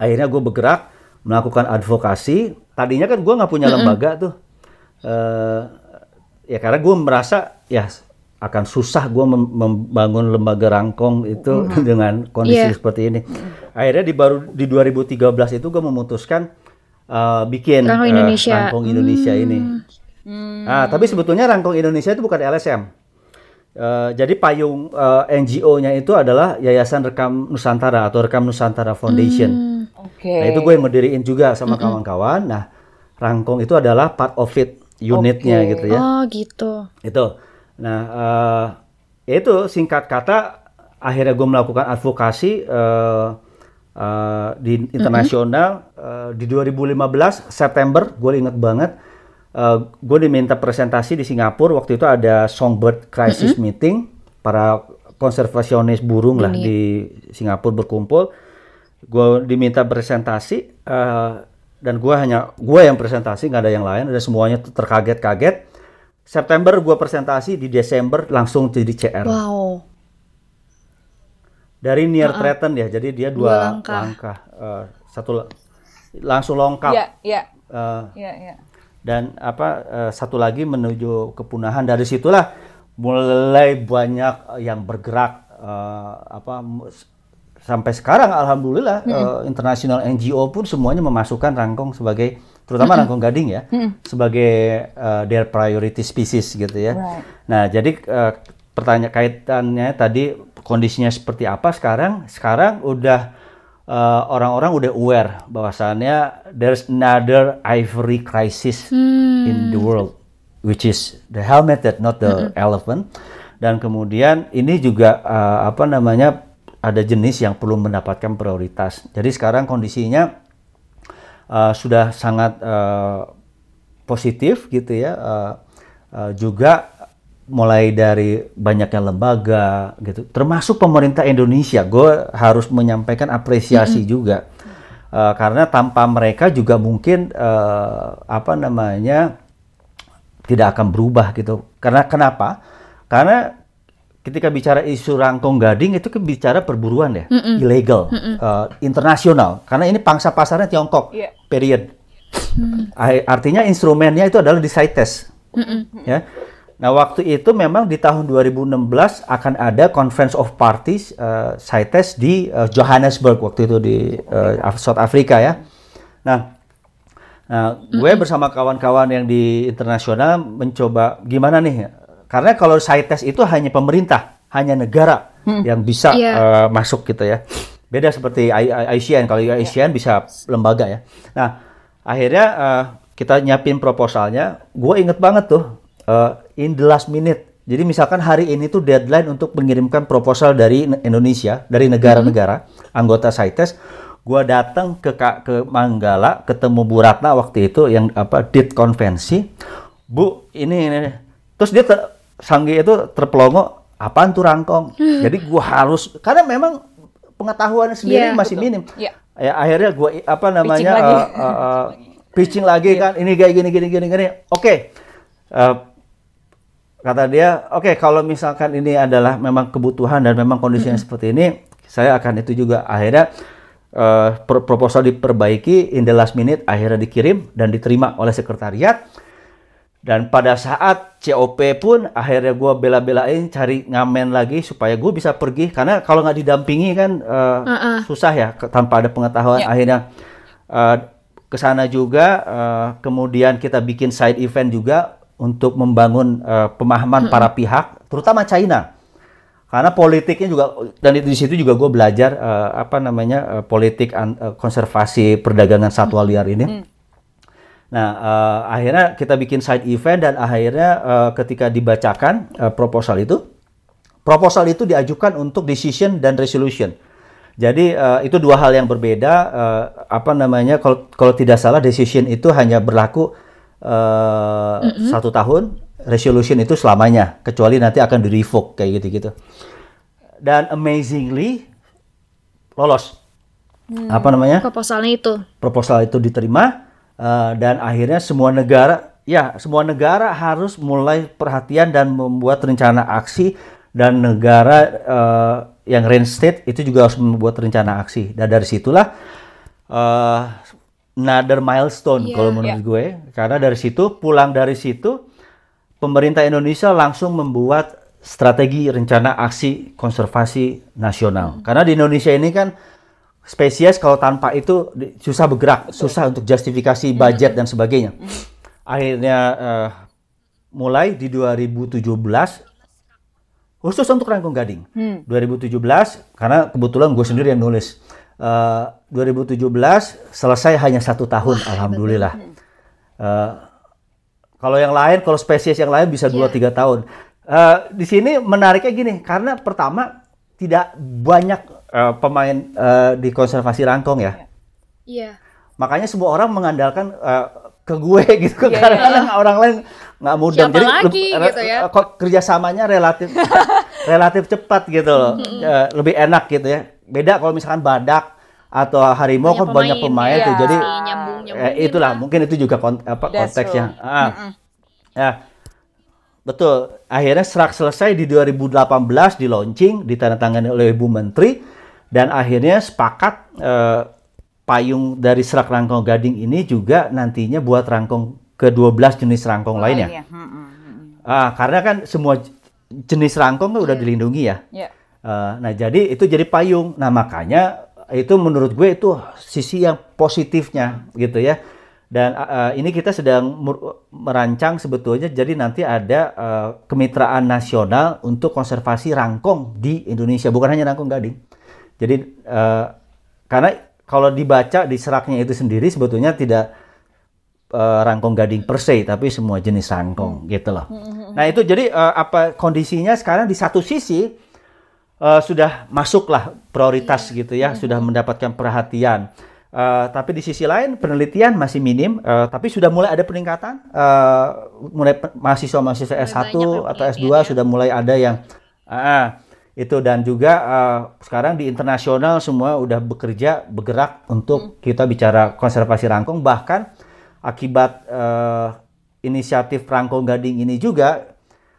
akhirnya gue bergerak melakukan advokasi. Tadinya kan gue nggak punya lembaga tuh Eh, ya karena gue merasa ya akan susah gue mem- membangun lembaga rangkong itu dengan kondisi Iya. seperti ini akhirnya di baru di 2013 itu gue memutuskan eh, bikin Rangkong eh, Indonesia. rangkong Indonesia ini Ah, tapi sebetulnya rangkong Indonesia itu bukan LSM Eh, jadi payung eh, NGO-nya itu adalah Yayasan Rekam Nusantara atau Rekam Nusantara Foundation. Hmm. Oke. Nah itu gue yang ngediriin juga sama kawan-kawan. Nah Rangkong itu adalah part of it unitnya Oke. gitu ya. Oh gitu. Itu. Nah eh, itu singkat kata akhirnya gue melakukan advokasi eh, eh, di internasional eh, di 2015 September gue inget banget eh, gue diminta presentasi di Singapura waktu itu ada Songbird Crisis Meeting para konservasionis burung lah di Singapura berkumpul gue diminta presentasi eh, dan gue hanya gue yang presentasi nggak ada yang lain ada semuanya terkaget-kaget September gue presentasi di Desember langsung jadi CR Wow. dari near threaten ya jadi dia Dua dua, langkah. langkah, Eh, satu la- langsung longkap Iya, iya. Eh, Iya, iya. dan apa eh, satu lagi menuju kepunahan dari situlah mulai banyak yang bergerak eh, apa sampai sekarang alhamdulillah eh, international NGO pun semuanya memasukkan rangkong sebagai terutama rangkong gading ya sebagai eh, their priority species gitu ya. Right. Nah, jadi eh, pertanyaan kaitannya tadi kondisinya seperti apa sekarang? Sekarang udah orang-orang udah aware bahwasannya there's another ivory crisis in the world which is the helmeted not the elephant. Dan kemudian ini juga eh, apa namanya ada jenis yang perlu mendapatkan prioritas. Jadi sekarang kondisinya uh, sudah sangat uh, positif gitu ya. Uh, uh, juga mulai dari banyaknya lembaga gitu, termasuk pemerintah Indonesia. Gue harus menyampaikan apresiasi juga Uh, karena tanpa mereka juga mungkin uh, apa namanya tidak akan berubah gitu. Karena kenapa? Karena ketika bicara isu rangkong gading itu kan bicara perburuan ya, ilegal, uh, internasional. Karena ini pangsa pasarnya Tiongkok, Iya. period. A- Artinya instrumennya itu adalah di CITES. Ya. Nah, waktu itu memang di tahun 2016 akan ada Conference of Parties uh, CITES di uh, Johannesburg waktu itu di uh, South Africa ya. Nah, Nah, gue bersama kawan-kawan yang di internasional mencoba gimana nih? Karena kalau CITES itu hanya pemerintah, hanya negara yang bisa Iya. eh, masuk gitu ya. Beda seperti I- I- ASEAN, kalau ASEAN bisa lembaga ya. Nah, akhirnya eh, kita nyiapin proposalnya. Gue inget banget tuh eh, in the last minute. Jadi misalkan hari ini tuh deadline untuk mengirimkan proposal dari Indonesia, dari negara-negara anggota CITES gua datang ke ke Manggala ketemu Bu Ratna waktu itu yang apa dit konvensi Bu ini ini terus dia ter, Sanggi itu terpelongo apaan tuh rangkong? Jadi gua harus karena memang pengetahuan sendiri Iya, masih minim. Iya. ya akhirnya gua apa namanya lagi. eh, eh, eh, pitching lagi. kan ini kayak gini gini gini gini. Oke. Eh, kata dia, oke kalau misalkan ini adalah memang kebutuhan dan memang kondisinya seperti ini, saya akan itu juga. Akhirnya pro- proposal diperbaiki in the last minute akhirnya dikirim dan diterima oleh sekretariat. Dan pada saat COP pun akhirnya gue bela-belain cari ngamen lagi supaya gue bisa pergi. Karena kalau nggak didampingi kan eh, susah ya tanpa ada pengetahuan. Ya. akhirnya eh, ke sana juga eh, kemudian kita bikin side event juga untuk membangun eh, pemahaman para pihak terutama China. Karena politiknya juga dan di, situ juga gue belajar eh, apa namanya eh, politik an- eh, konservasi perdagangan satwa liar ini. Nah eh, akhirnya kita bikin side event dan akhirnya eh, ketika dibacakan eh, proposal itu, proposal itu diajukan untuk decision dan resolution. Jadi eh, itu dua hal yang berbeda. eh, apa namanya kalau kalau tidak salah decision itu hanya berlaku eh, satu tahun, resolution itu selamanya, kecuali nanti akan di revoke kayak gitu-gitu. Dan amazingly lolos. Apa namanya? Proposalnya itu. proposal itu diterima eh, dan akhirnya semua negara ya semua negara harus mulai perhatian dan membuat rencana aksi dan negara eh, yang range state itu juga harus membuat rencana aksi. Dan dari situlah eh, another milestone Iya. kalau menurut gue. Karena dari situ pulang dari situ pemerintah Indonesia langsung membuat strategi rencana aksi konservasi nasional. Karena di Indonesia ini kan spesies kalau tanpa itu susah bergerak, susah untuk justifikasi budget dan sebagainya. Akhirnya eh, mulai di 2017 khusus untuk Rangkong Gading. Hmm. 2017 karena kebetulan gue sendiri yang nulis. Eh, 2017 selesai hanya satu tahun, alhamdulillah. Eh, kalau yang lain, kalau spesies yang lain bisa 2-3 tahun. Eh, di sini menariknya gini, karena pertama tidak banyak eh, pemain eh, di konservasi rangkong ya. Iya. Makanya semua orang mengandalkan eh, ke gue gitu Iya, karena iya. kadang orang lain nggak mudah. Siapa lagi gitu ya? kok kerjasamanya relatif relatif cepat gitu loh, Eh, lebih enak gitu ya. Beda kalau misalkan badak atau harimau kan banyak pemain, iya. tuh, jadi nyambung-nyambungin eh, itulah lah. mungkin itu juga kon- apa konteksnya. Ah. Mm-mm. Ya, betul. Akhirnya serak selesai di 2018 di launching, ditandatangani oleh Ibu Menteri, dan akhirnya sepakat eh, payung dari serak rangkong gading ini juga nantinya buat rangkong ke-12 jenis rangkong lainnya. Lainnya. Mm, mm, mm. Ah, karena kan semua jenis rangkong kan udah dilindungi ya. Ya. Eh, nah, jadi itu jadi payung. Nah, makanya itu menurut gue itu sisi yang positifnya gitu ya. Dan eh, ini kita sedang merancang sebetulnya jadi nanti ada eh, kemitraan nasional untuk konservasi rangkong di Indonesia, bukan hanya rangkong gading. Jadi eh, karena kalau dibaca di seraknya itu sendiri sebetulnya tidak eh, rangkong gading per se, tapi semua jenis rangkong gitu loh. Nah itu jadi eh, apa kondisinya sekarang di satu sisi eh, sudah masuklah prioritas gitu ya, sudah mendapatkan perhatian. Eh, tapi di sisi lain penelitian masih minim, eh, tapi sudah mulai ada peningkatan. Eh, mulai mahasiswa-mahasiswa Mulai S1 banyak yang atau S2 penelitian ya. sudah mulai ada yang ah, itu dan juga eh, sekarang di internasional semua udah bekerja bergerak untuk kita bicara konservasi rangkong. Bahkan akibat eh, inisiatif rangkong gading ini juga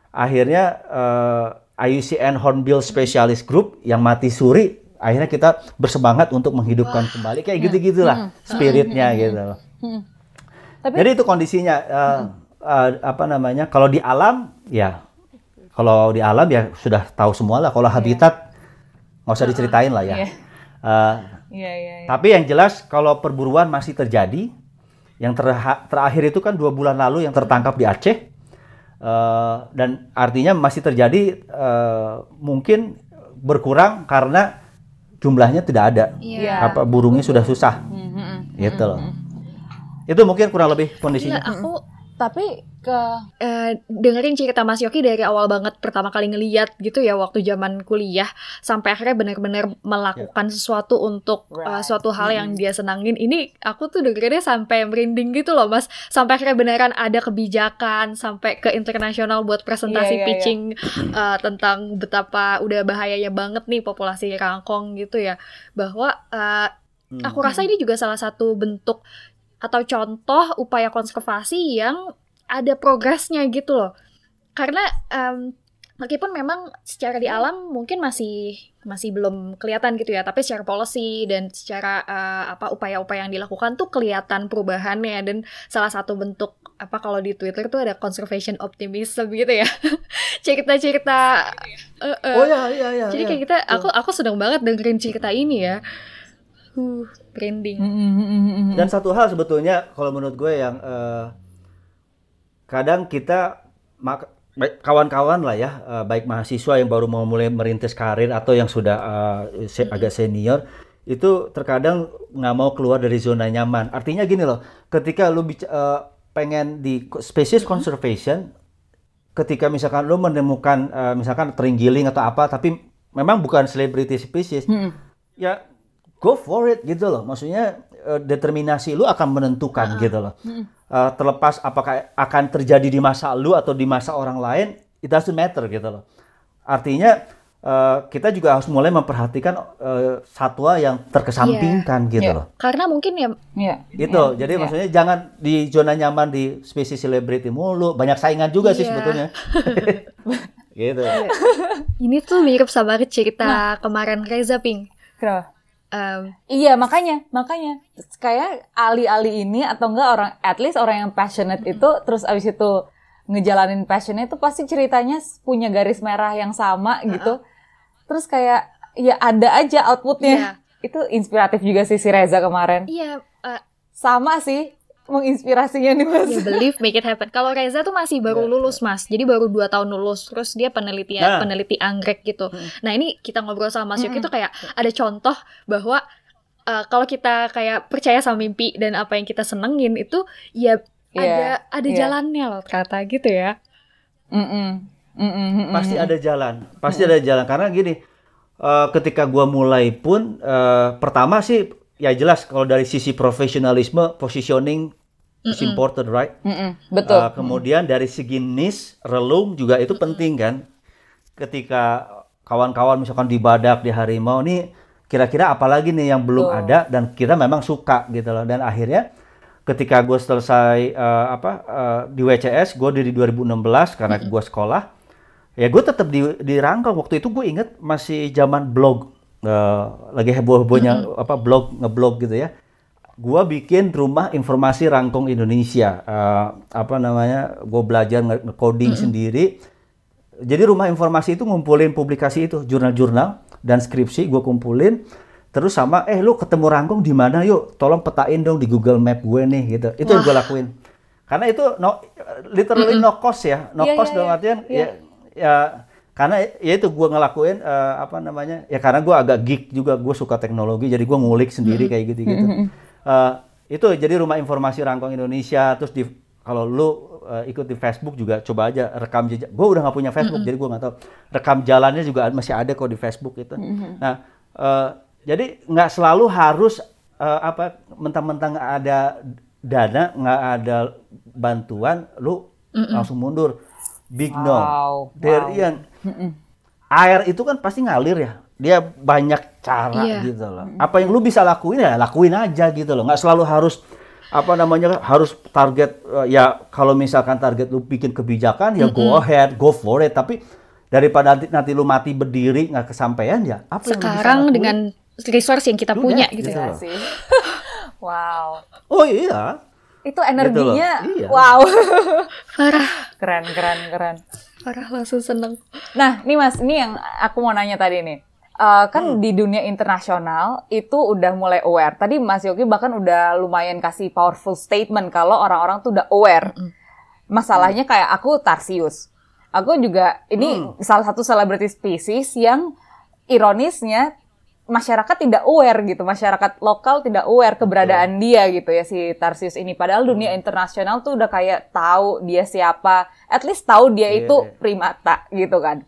akhirnya eh, IUCN Hornbill Specialist Group yang mati suri akhirnya kita bersemangat untuk menghidupkan kembali. Kayak gitu-gitulah spiritnya gitu. Loh. Tapi- Jadi itu kondisinya eh, eh, apa namanya kalau di alam ya kalau di alam ya sudah tahu semua lah kalau habitat nggak usah diceritain lah ya. Iya. Eh, Iya, iya, iya. tapi yang jelas kalau perburuan masih terjadi, yang terha- terakhir itu kan dua bulan lalu yang tertangkap di Aceh, Eh, dan artinya masih terjadi eh, mungkin berkurang karena jumlahnya tidak ada, Iya. apa burungnya sudah susah, gitu loh. Itu mungkin kurang lebih Gila, kondisinya. aku Tapi ke eh, dengerin cerita Mas Yoki dari awal banget pertama kali ngeliat gitu ya waktu zaman kuliah sampai akhirnya benar-benar melakukan sesuatu untuk eh, Right. suatu hal yang dia senangin. Ini aku tuh dengerinnya sampai merinding gitu loh Mas. Sampai akhirnya beneran ada kebijakan sampai ke internasional buat presentasi iya, pitching eh, tentang betapa udah bahayanya banget nih populasi rangkong gitu ya. Bahwa eh, Hmm. Aku rasa ini juga salah satu bentuk atau contoh upaya konservasi yang ada progresnya gitu loh. Karena em, meskipun memang secara di alam mungkin masih masih belum kelihatan gitu ya, tapi secara policy dan secara eh, apa upaya-upaya yang dilakukan tuh kelihatan perubahannya dan salah satu bentuk apa kalau di Twitter tuh ada conservation optimism gitu ya. Cerita-cerita eh, eh, Oh ya, iya, iya. jadi iya. kayak kita aku aku sedang banget dengerin cerita ini ya. Uh, branding. Dan satu hal sebetulnya kalau menurut gue yang eh, kadang kita kawan-kawan lah ya, eh, baik mahasiswa yang baru mau mulai merintis karir atau yang sudah se- agak senior itu terkadang nggak mau keluar dari zona nyaman. Artinya gini loh, ketika lu eh, pengen di species conservation, ketika misalkan lu menemukan misalkan terenggiling atau apa, tapi memang bukan celebrity species, ya go for it gitu loh. Maksudnya determinasi lu akan menentukan gitu loh. Eh, terlepas apakah akan terjadi di masa lu atau di masa orang lain, it doesn't matter gitu loh. Artinya eh, kita juga harus mulai memperhatikan eh, satwa yang terkesampingkan gitu Iya. loh. Karena mungkin ya Iya. Gitu. Jadi maksudnya jangan di zona nyaman di spesies selebriti mulu. Banyak saingan juga sih Iya. sebetulnya. gitu. ini tuh mirip sama cerita kemarin Reza Ping. Kenapa? Em, Iya makanya, makanya kayak ali-ali ini atau enggak orang, at least orang yang passionate itu, terus abis itu ngejalanin passionnya itu pasti ceritanya punya garis merah yang sama gitu. Terus kayak ya ada aja outputnya. Iya. Itu inspiratif juga sih si Reza kemarin. iya, eh, Sama sih, menginspirasinya nih mas? Ya, believe make it happen. Kalau Reza tuh masih baru lulus mas, jadi baru dua tahun lulus. Terus dia penelitian Nah. peneliti anggrek gitu. Nah ini kita ngobrol sama Mas Yogi tuh kayak ada contoh bahwa uh, kalau kita kayak percaya sama mimpi dan apa yang kita senengin itu ya Iya, ada ada iya. jalannya loh ternyata gitu ya. Mm-mm. Mm-mm, mm-mm. pasti ada jalan pasti ada jalan karena gini eh, ketika gua mulai pun eh, pertama sih ya jelas kalau dari sisi profesionalisme positioning is important right? Mm-mm. Betul. Eh, kemudian dari segi niche relung juga itu penting kan? Ketika kawan-kawan misalkan di badak di harimau nih kira-kira apa lagi nih yang belum ada dan kita memang suka gitu loh. Dan akhirnya ketika gue selesai eh, apa eh, di WCS gue dari 2016 karena gue sekolah ya gue tetap di di Rangkong waktu itu gue inget masih zaman blog Eh, lagi heboh-hebohnya apa blog ngeblog gitu ya gua bikin rumah informasi Rangkong Indonesia. Eh, apa namanya? Gue belajar nge- nge-coding sendiri. Jadi rumah informasi itu ngumpulin publikasi itu jurnal-jurnal dan skripsi gue kumpulin. Terus sama eh lu ketemu Rangkong di mana yuk? Tolong petain dong di Google Map gue nih gitu. Itu yang gue lakuin. Karena itu no literally no cost ya. No Iya, cost iya, dalam iya. artian Iya. ya ya karena ya itu gue ngelakuin eh, apa namanya? Ya karena gue agak geek juga gue suka teknologi jadi gue ngulik sendiri kayak gitu gitu itu jadi rumah informasi Rangkong Indonesia. Terus di kalau lu eh, ikut di Facebook juga coba aja rekam jejak. Gue udah nggak punya Facebook jadi gue nggak tahu. Rekam jalannya juga masih ada kok di Facebook itu. Nah eh, jadi nggak selalu harus eh, apa mentang-mentang ada dana nggak ada bantuan lu langsung mundur. Big no. Wow, there wow. Ian. air itu kan pasti ngalir ya dia banyak cara Iya. gitu loh apa yang lu bisa lakuin ya lakuin aja gitu loh nggak selalu harus apa namanya harus target eh, ya kalau misalkan target lu bikin kebijakan ya go ahead go for it tapi daripada nanti, nanti lu mati berdiri nggak kesampaian ya apa yang lu bisa Sekarang lakuin? dengan resource yang kita Udah, punya gitu gitu ya. Loh. sih. wow. oh iya Itu energinya, Iya. wow. Parah, keren, keren, keren. parah langsung seneng. Nah, nih Mas, ini yang aku mau nanya tadi nih. Eh, kan di dunia internasional itu udah mulai aware. Tadi Mas Yogi bahkan udah lumayan kasih powerful statement kalau orang-orang tuh udah aware. Masalahnya kayak aku Tarsius. Aku juga ini salah satu celebrity species yang ironisnya masyarakat tidak aware gitu. Masyarakat lokal tidak aware keberadaan dia gitu ya si Tarsius ini. Padahal dunia internasional tuh udah kayak tahu dia siapa. At least tahu dia Iya, itu iya. primata gitu kan.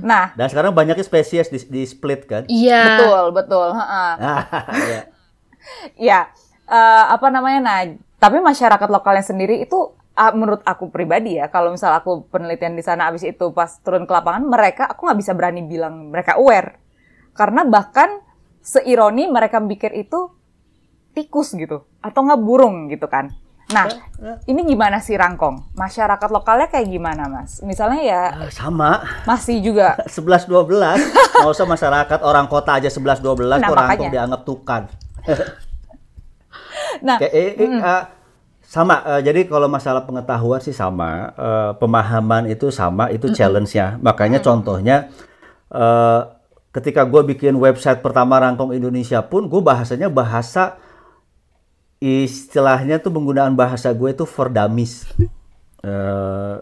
Nah, dan sekarang banyaknya spesies di, di split kan Iya. betul, betul. ha-ha. Iya. Ya, eh, apa namanya? Nah, tapi masyarakat lokalnya sendiri itu ah, menurut aku pribadi ya, kalau misal aku penelitian di sana abis itu pas turun ke lapangan, mereka aku nggak bisa berani bilang mereka aware, karena bahkan seironi mereka pikir itu tikus gitu atau nggak burung gitu kan. Nah, ini gimana sih Rangkong? Masyarakat lokalnya kayak gimana, Mas? Misalnya ya Ah, sama. masih juga. 11 12 nggak usah masyarakat orang kota aja 11 12 Nah, Rangkong dianggap tukan. Nah, Kayak, eh, eh, ah, sama. Eh, jadi kalau masalah pengetahuan sih sama. Eh, pemahaman itu sama itu challenge-nya. Makanya contohnya eh, ketika gue bikin website pertama Rangkong Indonesia pun gue bahasanya bahasa istilahnya tuh penggunaan bahasa gue itu for dummies. Eh,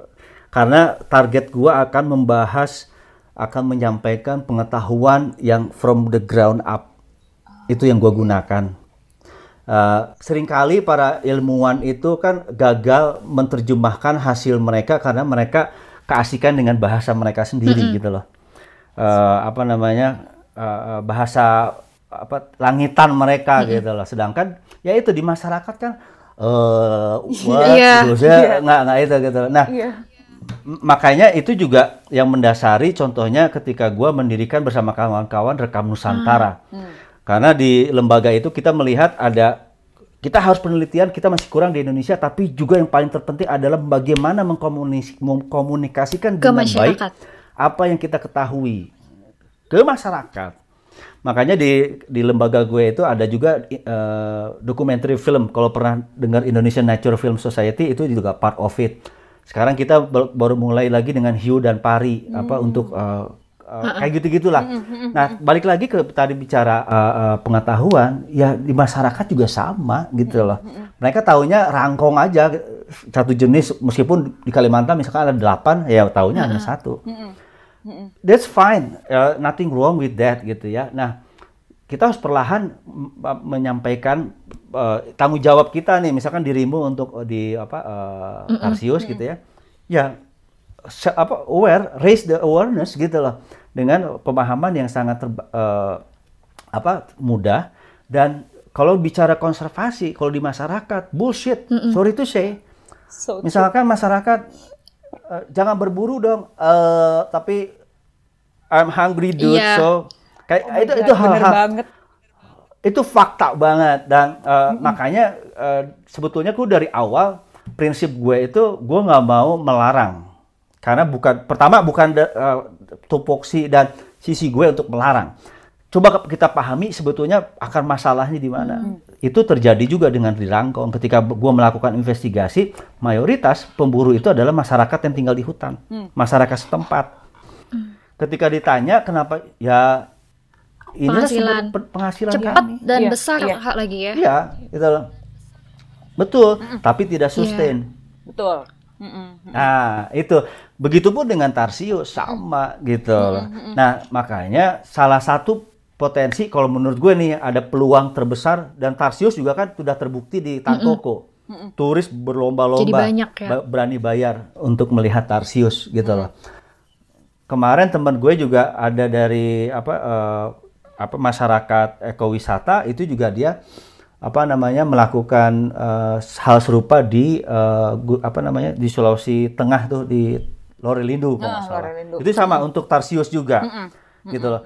karena target gue akan membahas akan menyampaikan pengetahuan yang from the ground up. Itu yang gue gunakan. Uh, sering kali para ilmuwan itu kan gagal menerjemahkan hasil mereka karena mereka keasikan dengan bahasa mereka sendiri gitu loh. Uh, apa namanya? Uh, bahasa apa langitan mereka gitu loh. Sedangkan ya itu di masyarakat kan eh Iya. gitu, saya nggak nggak itu gitu. loh. Nah. M- makanya itu juga yang mendasari contohnya ketika gua mendirikan bersama kawan-kawan rekam Nusantara. Karena di lembaga itu kita melihat ada kita harus penelitian kita masih kurang di Indonesia tapi juga yang paling terpenting adalah bagaimana mengkomunikasikan dengan baik apa yang kita ketahui ke masyarakat. Makanya di di lembaga gue itu ada juga eh, documentary film. Kalau pernah dengar Indonesian Nature Film Society itu juga part of it. Sekarang kita baru mulai lagi dengan hiu dan pari apa untuk eh, uh, kayak gitu-gitulah. Nah, balik lagi ke tadi bicara uh, uh, pengetahuan, ya di masyarakat juga sama gitu loh. Mereka taunya rangkong aja satu jenis meskipun di Kalimantan misalkan ada delapan, ya taunya hanya satu. That's fine, uh, nothing wrong with that gitu ya. Nah, kita harus perlahan menyampaikan uh, tanggung jawab kita nih, misalkan dirimu untuk uh, di apa uh, Tarsius gitu ya. Ya apa aware, raise the awareness gitu loh. Dengan pemahaman yang sangat terba- eh, apa mudah. Dan kalau bicara konservasi kalau di masyarakat bullshit. Sorry to say. So, misalkan masyarakat eh, jangan berburu dong eh, tapi I'm hungry dude Iya. so kayak oh itu God, itu bener hal-hal banget. itu fakta banget dan eh, makanya eh, sebetulnya gue dari awal prinsip gue itu gue nggak mau melarang karena bukan pertama bukan eh, tupoksi dan sisi gue untuk melarang coba kita pahami sebetulnya akar masalahnya di mana itu terjadi juga dengan Rangkong ketika gue melakukan investigasi mayoritas pemburu itu adalah masyarakat yang tinggal di hutan masyarakat setempat ketika ditanya kenapa ya ini Penghasilan. penghasilan Cepat kami. dan Iya, besar iya. Kak, lagi ya. Iya, gitu loh. Betul, tapi tidak sustain. Betul. Mm-mm. Nah, itu. Begitupun dengan Tarsius sama gitu loh. Nah, makanya salah satu potensi kalau menurut gue nih ada peluang terbesar dan Tarsius juga kan sudah terbukti di Tangkoko. Turis berlomba-lomba Jadi banyak ya. berani bayar untuk melihat Tarsius gitu loh. Kemarin teman gue juga ada dari apa eh, apa masyarakat ekowisata itu juga dia apa namanya melakukan eh, hal serupa di gu- apa namanya di Sulawesi Tengah tuh di Lorelindu kalau nggak Ah, salah. Itu sama untuk Tarsius juga. Gitu loh.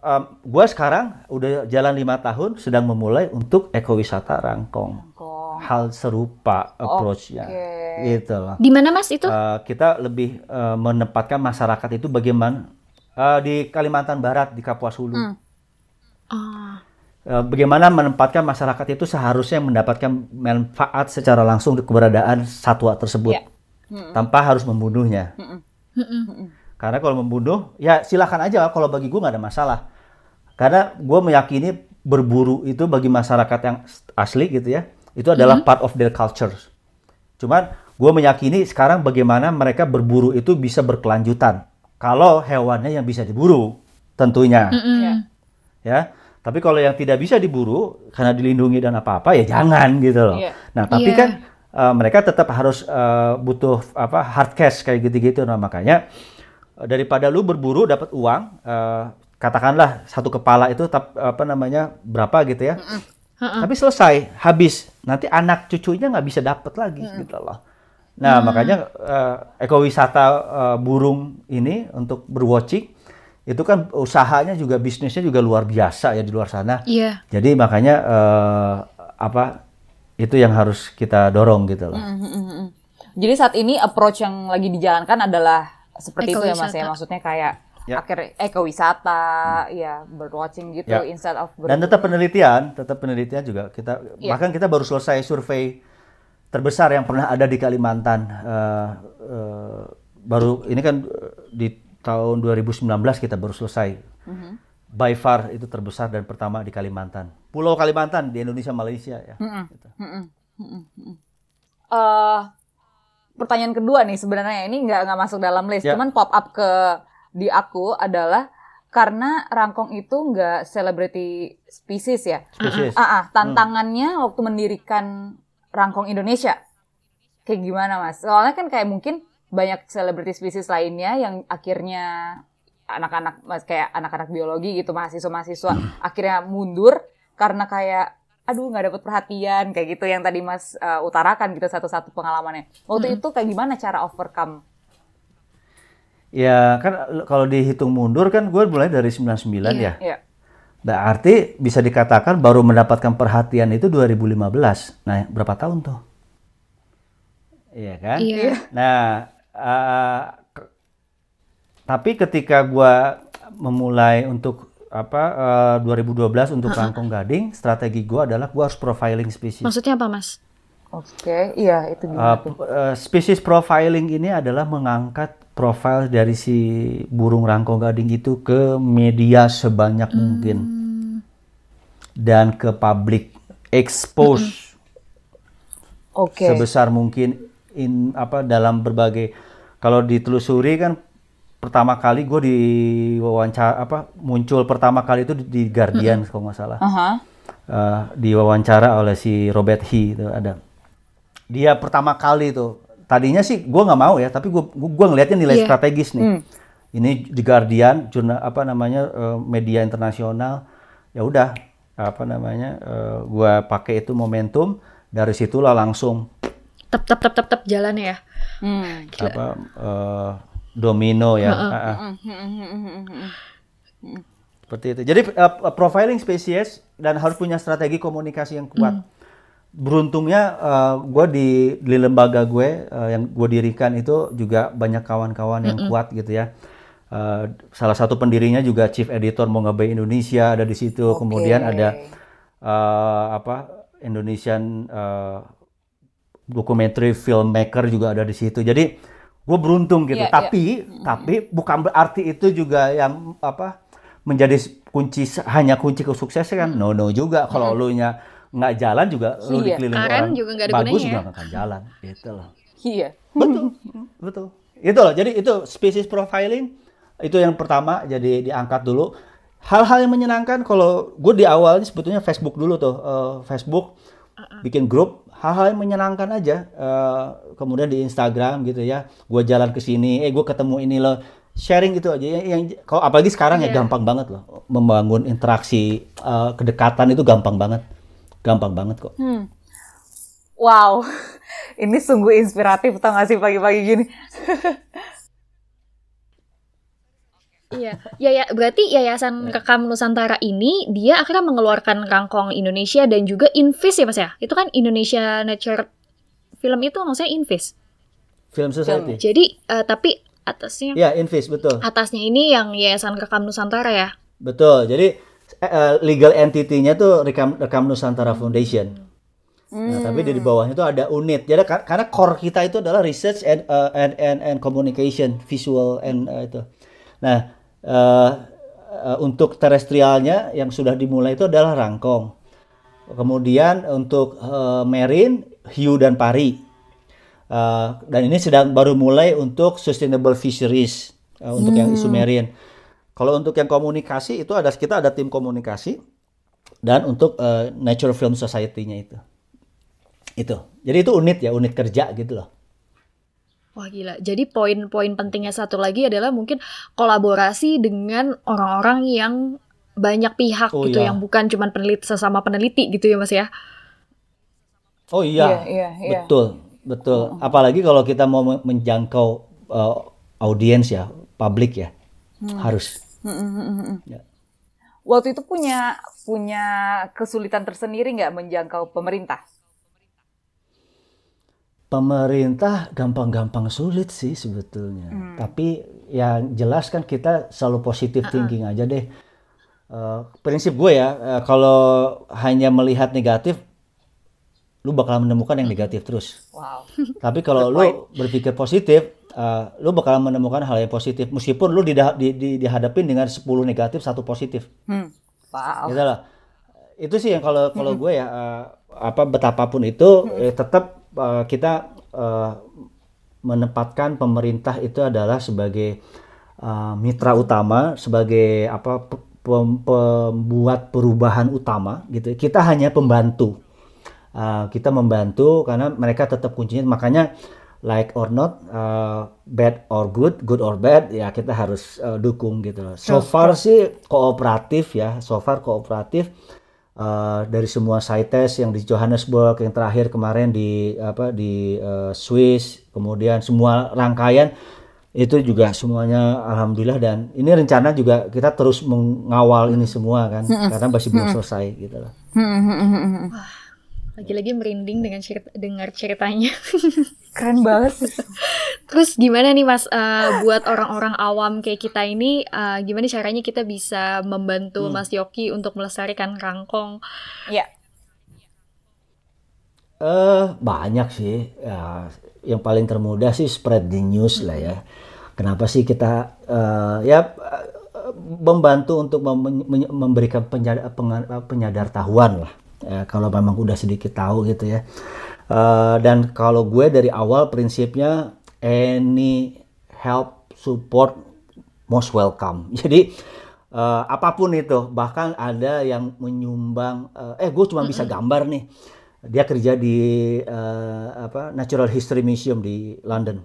Em, gua sekarang udah jalan lima tahun sedang memulai untuk ekowisata Rangkong. Kong. Hal serupa approach-nya. Oke. Gitu loh. Di mana Mas itu? Eh, kita lebih eh, menempatkan masyarakat itu bagaimana eh, di Kalimantan Barat di Kapuas Hulu. Hmm. Oh. Eh, bagaimana menempatkan masyarakat itu seharusnya mendapatkan manfaat secara langsung di keberadaan satwa tersebut Iya. tanpa harus membunuhnya. Mm-mm. Karena kalau membunuh, ya silakan aja. Kalau bagi gue nggak ada masalah. Karena gue meyakini berburu itu bagi masyarakat yang asli gitu ya, itu adalah part of their culture. Cuman gue meyakini sekarang bagaimana mereka berburu itu bisa berkelanjutan. Kalau hewannya yang bisa diburu, tentunya, Mm-mm. Iya. ya. Tapi kalau yang tidak bisa diburu karena dilindungi dan apa-apa ya jangan gitu loh. Iya. Nah tapi Iya. kan eh, mereka tetap harus eh, butuh apa hard cash kayak gitu-gitu. Nah makanya daripada lu berburu dapat uang, eh, katakanlah satu kepala itu tap- apa namanya berapa gitu ya. Ha-ha. Tapi selesai, habis. Nanti anak cucunya nggak bisa dapat lagi gitu loh. Nah makanya eh, ekowisata eh, burung ini untuk berwatching itu kan usahanya juga bisnisnya juga luar biasa ya di luar sana. Iya. Jadi makanya eh, apa itu yang harus kita dorong gitu loh. Mm-mm. Jadi saat ini approach yang lagi dijalankan adalah seperti itu ya Mas ya. Maksudnya kayak Ya. akhir ekowisata, ya birdwatching gitu Ya. instead of Dan tetap penelitian, tetap penelitian juga kita Iya. bahkan kita baru selesai survei terbesar yang pernah ada di Kalimantan. Eh, eh, baru ini kan eh, di tahun 2019 kita baru selesai. Mm-hmm. By far itu terbesar dan pertama di Kalimantan. Pulau Kalimantan di Indonesia Malaysia ya. Gitu. Eh, pertanyaan kedua nih sebenarnya ini nggak nggak masuk dalam list, Ya. cuman pop up ke di aku adalah karena rangkong itu nggak celebrity species ya. Spesies. Ah, ah, tantangannya waktu mendirikan rangkong Indonesia kayak gimana mas? Soalnya kan kayak mungkin banyak celebrity species lainnya yang akhirnya anak-anak kayak anak-anak biologi gitu mahasiswa-mahasiswa akhirnya mundur karena kayak aduh nggak dapet perhatian kayak gitu yang tadi mas uh, utarakan gitu satu-satu pengalamannya. Waktu itu kayak gimana cara overcome? Ya kan kalau dihitung mundur kan gue mulai dari 99 ya. Iya. Berarti bisa dikatakan baru mendapatkan perhatian itu 2015. Nah, berapa tahun tuh? Iya kan? Iya. Nah, eh, ke- tapi ketika gua memulai untuk apa eh, 2012 untuk Rangkong Gading, strategi gua adalah gua harus profiling spesies. Maksudnya apa Mas? Oke, iya itu gimana p- eh, species profiling ini adalah mengangkat profile dari si burung rangkong gading itu ke media sebanyak mungkin. Dan ke publik. Expose. Oke. sebesar mungkin in apa dalam berbagai kalau ditelusuri kan pertama kali gue di wawancara apa muncul pertama kali itu di, di Guardian kalau nggak salah Aha. Eh, diwawancara oleh si Robert He itu ada dia pertama kali itu tadinya sih gue nggak mau ya tapi gue gue ngelihatnya nilai Iya. strategis nih ini di Guardian jurnal apa namanya eh, media internasional ya udah apa namanya eh, gue pakai itu momentum dari situlah langsung Tep tep tep tep tep jalannya ya. Hmm. apa eh, domino ya. Ah, ah. seperti itu. Jadi eh, profiling spesies dan harus punya strategi komunikasi yang kuat. Beruntungnya gue di di lembaga gue eh, yang gue dirikan itu juga banyak kawan-kawan yang kuat gitu ya. Eh, salah satu pendirinya juga chief editor Mongabay Indonesia ada di situ. Kemudian ada eh, apa Indonesian eh, documentary filmmaker juga ada di situ. Jadi gue beruntung gitu. Iya, tapi tapi bukan berarti itu juga yang apa menjadi kunci hanya kunci kesuksesan kan? No no juga. Kalau lu nya nggak jalan juga lu Iya. dikelilingi Karen orang juga nggak ada bagus gunanya juga ya. nggak akan jalan gitu loh. Iya. Betul, betul. Itu loh. Jadi itu species profiling itu yang pertama. Jadi diangkat dulu. Hal-hal yang menyenangkan kalau gue di awalnya sebetulnya Facebook dulu tuh, Eh, Facebook bikin grup hal-hal yang menyenangkan aja. Eh, kemudian di Instagram gitu ya, gue jalan ke sini, eh gue ketemu ini loh, sharing gitu aja. Yang, yang kalau apalagi sekarang ya Iya. gampang banget loh, membangun interaksi eh, kedekatan itu gampang banget, gampang banget kok. Hmm. Wow, ini sungguh inspiratif tau gak sih pagi-pagi gini? Iya, ya ya berarti Yayasan Rekam Nusantara ini dia akhirnya mengeluarkan Kangkong Indonesia dan juga Invis ya Mas ya. Itu kan Indonesia Nature Film itu maksudnya Invis. Film Society. Jadi eh, tapi atasnya Ya, Invis betul. atasnya ini yang Yayasan Rekam Nusantara ya. Betul. Jadi eh, legal entity-nya tuh Rekam, Rekam Nusantara Foundation. Nah, tapi di bawahnya itu ada unit. Jadi ka- karena core kita itu adalah research and eh, and and, and communication, visual and eh, itu. Nah, eh, eh, untuk terestrialnya yang sudah dimulai itu adalah rangkong. Kemudian untuk eh, marine, hiu dan pari. Eh, dan ini sedang baru mulai untuk sustainable fisheries eh, untuk yang isu marine. Kalau untuk yang komunikasi itu ada kita ada tim komunikasi dan untuk eh, Nature Film Society-nya itu. Itu. Jadi itu unit ya, unit kerja gitu loh. Wah gila. Jadi poin-poin pentingnya satu lagi adalah mungkin kolaborasi dengan orang-orang yang banyak pihak Oh, gitu iya. yang bukan cuman peneliti sesama peneliti gitu ya Mas ya. Oh Iya, iya. iya, iya. Betul, betul. Apalagi kalau kita mau men- menjangkau eh, audiens ya, publik ya. Harus. Ya. Waktu itu punya punya kesulitan tersendiri nggak menjangkau pemerintah? Pemerintah gampang-gampang sulit sih sebetulnya. Tapi yang jelas kan kita selalu positive thinking aja deh. Eh, prinsip gue ya, eh, kalau hanya melihat negatif, lu bakal menemukan yang negatif terus. Wow. Tapi kalau lu berpikir positif, eh, lu bakal menemukan hal yang positif. Meskipun lu didah- di, di, dihadapin dengan 10 negatif, satu positif. Hmm. Wow. Gitu lah. Itu sih yang kalau kalau gue ya eh, apa betapapun itu eh, tetap eh, kita eh, menempatkan pemerintah itu adalah sebagai eh, mitra utama, sebagai apa pe- pem- pembuat perubahan utama gitu. Kita hanya pembantu. Uh, kita membantu karena mereka tetap kuncinya makanya like or not uh, bad or good good or bad ya kita harus uh, dukung gitu loh. so far sih kooperatif ya so far kooperatif uh, dari semua CITES yang di Johannesburg yang terakhir kemarin di apa di uh, Swiss kemudian semua rangkaian itu juga semuanya alhamdulillah dan ini rencana juga kita terus mengawal ini semua kan karena masih belum selesai gitu loh. Lagi-lagi merinding dengan cerita, dengar ceritanya. Keren banget sih. Terus gimana nih Mas eh, buat orang-orang awam kayak kita ini eh, gimana caranya kita bisa membantu Mas Yoki untuk melestarikan kangkong? Iya. Eh banyak sih. Ya, yang paling termudah sih spread the news lah ya. kenapa sih kita eh, ya eh, membantu untuk mem- memberikan penyadar, penyadar tahuan lah Ya, kalau memang udah sedikit tahu gitu ya Eh, dan kalau gue dari awal prinsipnya any help support most welcome. Jadi eh, apa pun itu bahkan ada yang menyumbang eh, eh gue cuma bisa gambar nih. Dia kerja di eh, apa Natural History Museum di London.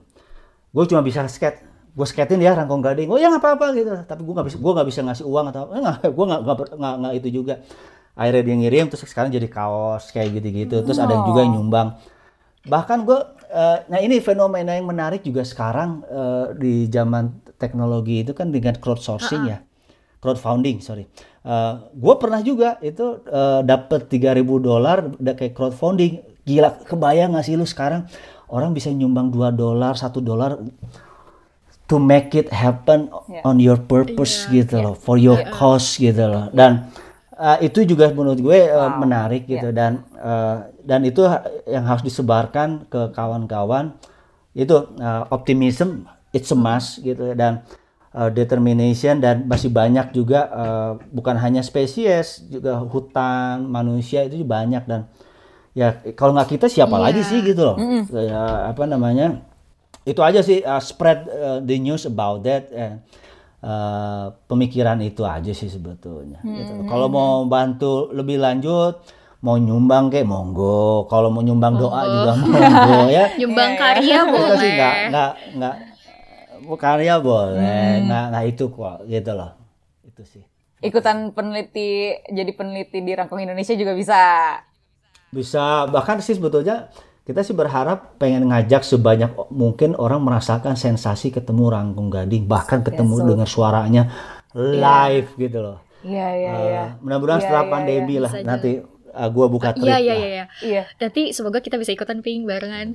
Gue cuma bisa skate gue skatein dia rangkong gading. Oh ya nggak apa-apa gitu. Tapi gue nggak bisa gue nggak bisa ngasih uang atau eh, gue nggak itu juga akhirnya dia ngirim terus sekarang jadi kaos kayak gitu-gitu. Terus ada juga yang nyumbang. Bahkan gue eh, nah ini fenomena yang menarik juga sekarang eh, di zaman teknologi itu kan dengan crowdsourcing ya. Crowdfunding sorry. Gue pernah juga itu eh, dapet 3000 dolar udah kayak crowdfunding. Gila kebayang gak sih lu sekarang? Orang bisa nyumbang 2 dolar 1 dolar to make it happen Yeah. on your purpose gitu loh for your cause gitu loh. Dan uh, itu juga menurut gue uh, menarik gitu. Dan uh, dan itu ha- yang harus disebarkan ke kawan-kawan. Itu uh, optimism it's a must gitu. Dan uh, determination dan masih banyak juga uh, bukan hanya spesies juga hutan manusia itu banyak. Dan ya kalau nggak kita siapa lagi sih gitu loh. Ya, apa namanya itu aja sih uh, spread uh, the news about that. And uh, pemikiran itu aja sih sebetulnya gitu. kalau mau bantu lebih lanjut mau nyumbang kayak monggo. Kalau mau nyumbang doa juga monggo ya. Nyumbang Iya, karya itu boleh. sih nggak nggak nggak karya boleh. Nggak nggak itu kok gitu loh. Itu sih. Ikutan peneliti, jadi peneliti di Rangkong Indonesia juga bisa. bisa bahkan sih sebetulnya kita sih berharap pengen ngajak sebanyak mungkin orang merasakan sensasi ketemu rangkung gading bahkan ketemu so- dengar suaranya live gitu loh Iya, iya, Eh, iya. mudah-mudahan Iya, setelah iya, pandemi lah Bisa nanti uh, gua buka trip Iya iya iya iya. Iya, Nanti semoga kita bisa ikutan ping barengan.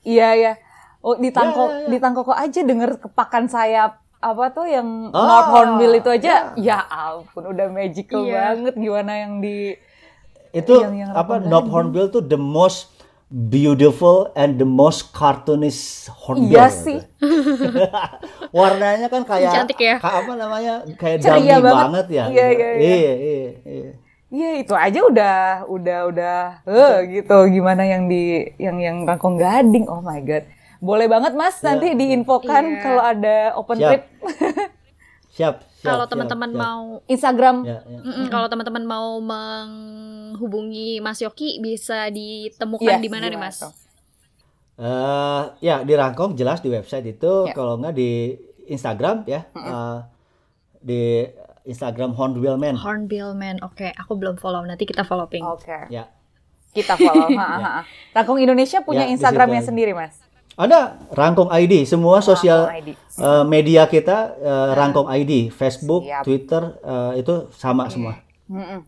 Iya, iya. Oh, di Tangko, Iya, iya, iya. di Tangkoko aja denger kepakan sayap apa tuh yang Ah, North Hornbill itu aja, ya ampun udah magical Iya. banget gimana yang di itu Yang- yang apa Knob Hornbill tuh the most beautiful and the most cartoonish hornbill Iya gitu. sih. warnanya kan kayak Cantik ya. kayak apa namanya kayak Ceria dummy banget. banget ya Iya, gitu. iya, iya. iya iya iya Iya itu aja udah udah udah eh gitu gimana yang di yang yang rangkong gading oh my god boleh banget mas nanti diinfokan Iya. kalau ada open Siap. trip siap, siap Kalau teman-teman mau Instagram ya, ya. Kalau teman-teman mau menghubungi Mas Yoki bisa ditemukan Iya, di mana nih Mas? Eh, ya di Rangkong jelas di website itu Ya. kalau nggak di Instagram ya eh, di Instagram Hornbill Man Hornbill Man. Oke, aku belum follow. Nanti kita follow ping. oke ya kita follow ha, ha, ha. Rangkong Indonesia punya Ya, di Instagramnya sendiri mas ada Rangkong ID semua sosial ID. eh, media kita eh, Rangkong ID Facebook Siap. Twitter eh, itu sama semua Mm-mm.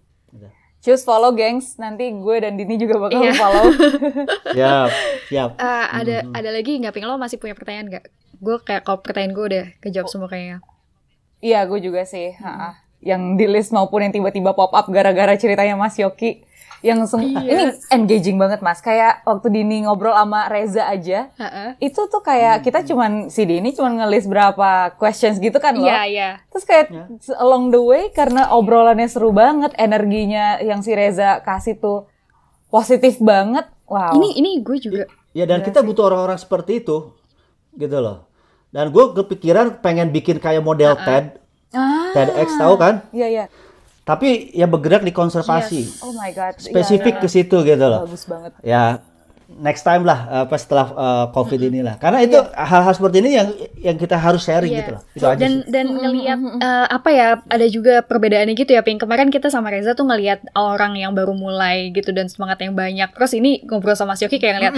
Choose follow gengs nanti gue dan Dini juga bakal Iya. follow siap siap Eh, ada ada lagi nggak ping lo masih punya pertanyaan nggak? Gue kayak kalau pertanyaan gue udah kejawab semua kayaknya. iya gue juga sih ha, ha. yang di list maupun yang tiba-tiba pop up gara-gara ceritanya Mas Yoki yang seng- Iya. ini engaging banget mas. Kayak waktu Dini ngobrol sama Reza aja Heeh. itu tuh kayak kita cuman si Dini cuman ngelis berapa questions gitu kan loh. Iya iya. terus kayak along the way karena obrolannya seru banget energinya yang si Reza kasih tuh positif banget wow. Ini ini gue juga. ya dan kita butuh orang-orang seperti itu gitu loh. Dan gue kepikiran pengen bikin kayak model TED ah. TEDx tahu kan? Iya iya tapi ya bergerak di konservasi. Oh my god. Iya, spesifik iya, ke situ gitu iya. loh. Bagus banget. Ya next time lah apa setelah uh, covid inilah. Karena itu hal-hal seperti ini yang yang kita harus sharing Iya. gitu loh. Itu aja dan sih. dan ngelihat eh, apa ya ada juga perbedaannya gitu ya Ping kemarin kita sama Reza tuh ngelihat orang yang baru mulai gitu dan semangat yang banyak. Terus ini ngobrol sama Mas Yoki kayak ngelihat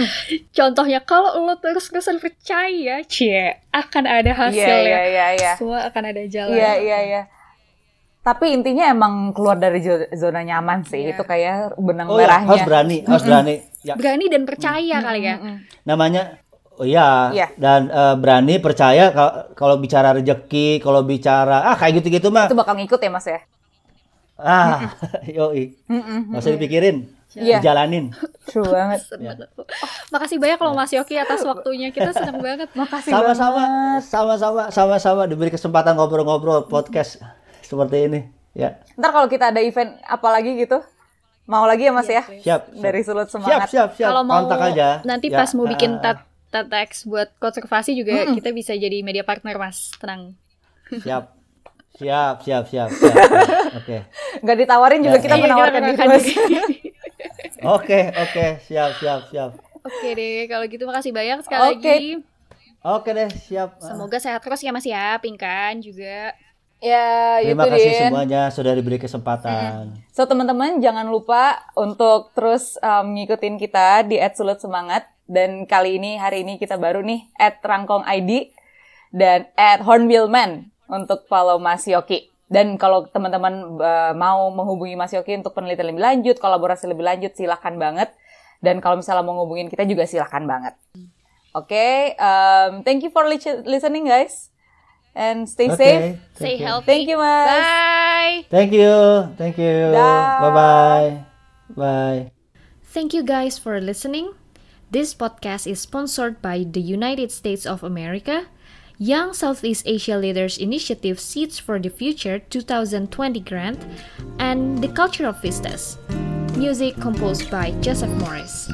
contohnya kalau lo terus terusan percaya cie akan ada iya hasilnya iya iya iya. Semua akan ada jalan. Iya iya iya. Tapi intinya emang keluar dari zo- zona nyaman sih. Iya. Itu kayak benang oh ya merahnya. harus berani harus berani ya berani dan percaya kali ya namanya oh ya Iya. dan uh, berani percaya kalau bicara rezeki kalau bicara ah kayak gitu-gitu mah Itu bakal ngikut ya mas ya? ah yoi nggak usah dipikirin Iya. dijalanin. True banget. Seneng. Makasih banyak loh Mas Yoki atas waktunya. Kita senang banget. Makasih Sama-sama, banget. sama-sama, sama-sama diberi kesempatan ngobrol-ngobrol podcast seperti ini. Ya, Ntar kalau kita ada event apa lagi gitu, mau lagi ya Mas ya? siap. siap. Dari sulut Siap, semangat. siap, siap. Kalau mau Kontak aja. nanti Ya, pas mau bikin ah, tet TEDx buat konservasi juga kita bisa jadi media partner Mas. Tenang. Siap. Siap, siap, siap, siap. siap. Oke. Nggak ditawarin juga Ya. kita Iya, menawarkan diri. Oke, oke, siap, siap, siap. Oke deh, kalau gitu makasih banyak sekali Oke. lagi. Oke deh, siap. Semoga sehat terus ya Mas ya, Pinkan juga. Ya, Terima itu kasih Din. semuanya sudah diberi kesempatan. So teman-teman jangan lupa untuk terus um, ngikutin kita di @sulut semangat dan kali ini hari ini kita baru nih @rangkong ID dan @hornbillman untuk follow Mas Yoki. Dan kalau teman-teman uh, mau menghubungi Mas Yoki untuk penelitian lebih lanjut, kolaborasi lebih lanjut, silahkan banget. Dan kalau misalnya mau ngehubungin kita juga silahkan banget. Oke, um, thank you for lis- listening guys. And stay Oke, safe. Stay you. healthy. Thank you Mas. Bye. Thank you, thank you. Bye-bye. Bye. Thank you guys for listening. This podcast is sponsored by the United States of America, Young Southeast Asia Leaders Initiative Seeds for the Future 2020 grant, and the Culture of Vistas. Music composed by Joseph Morris.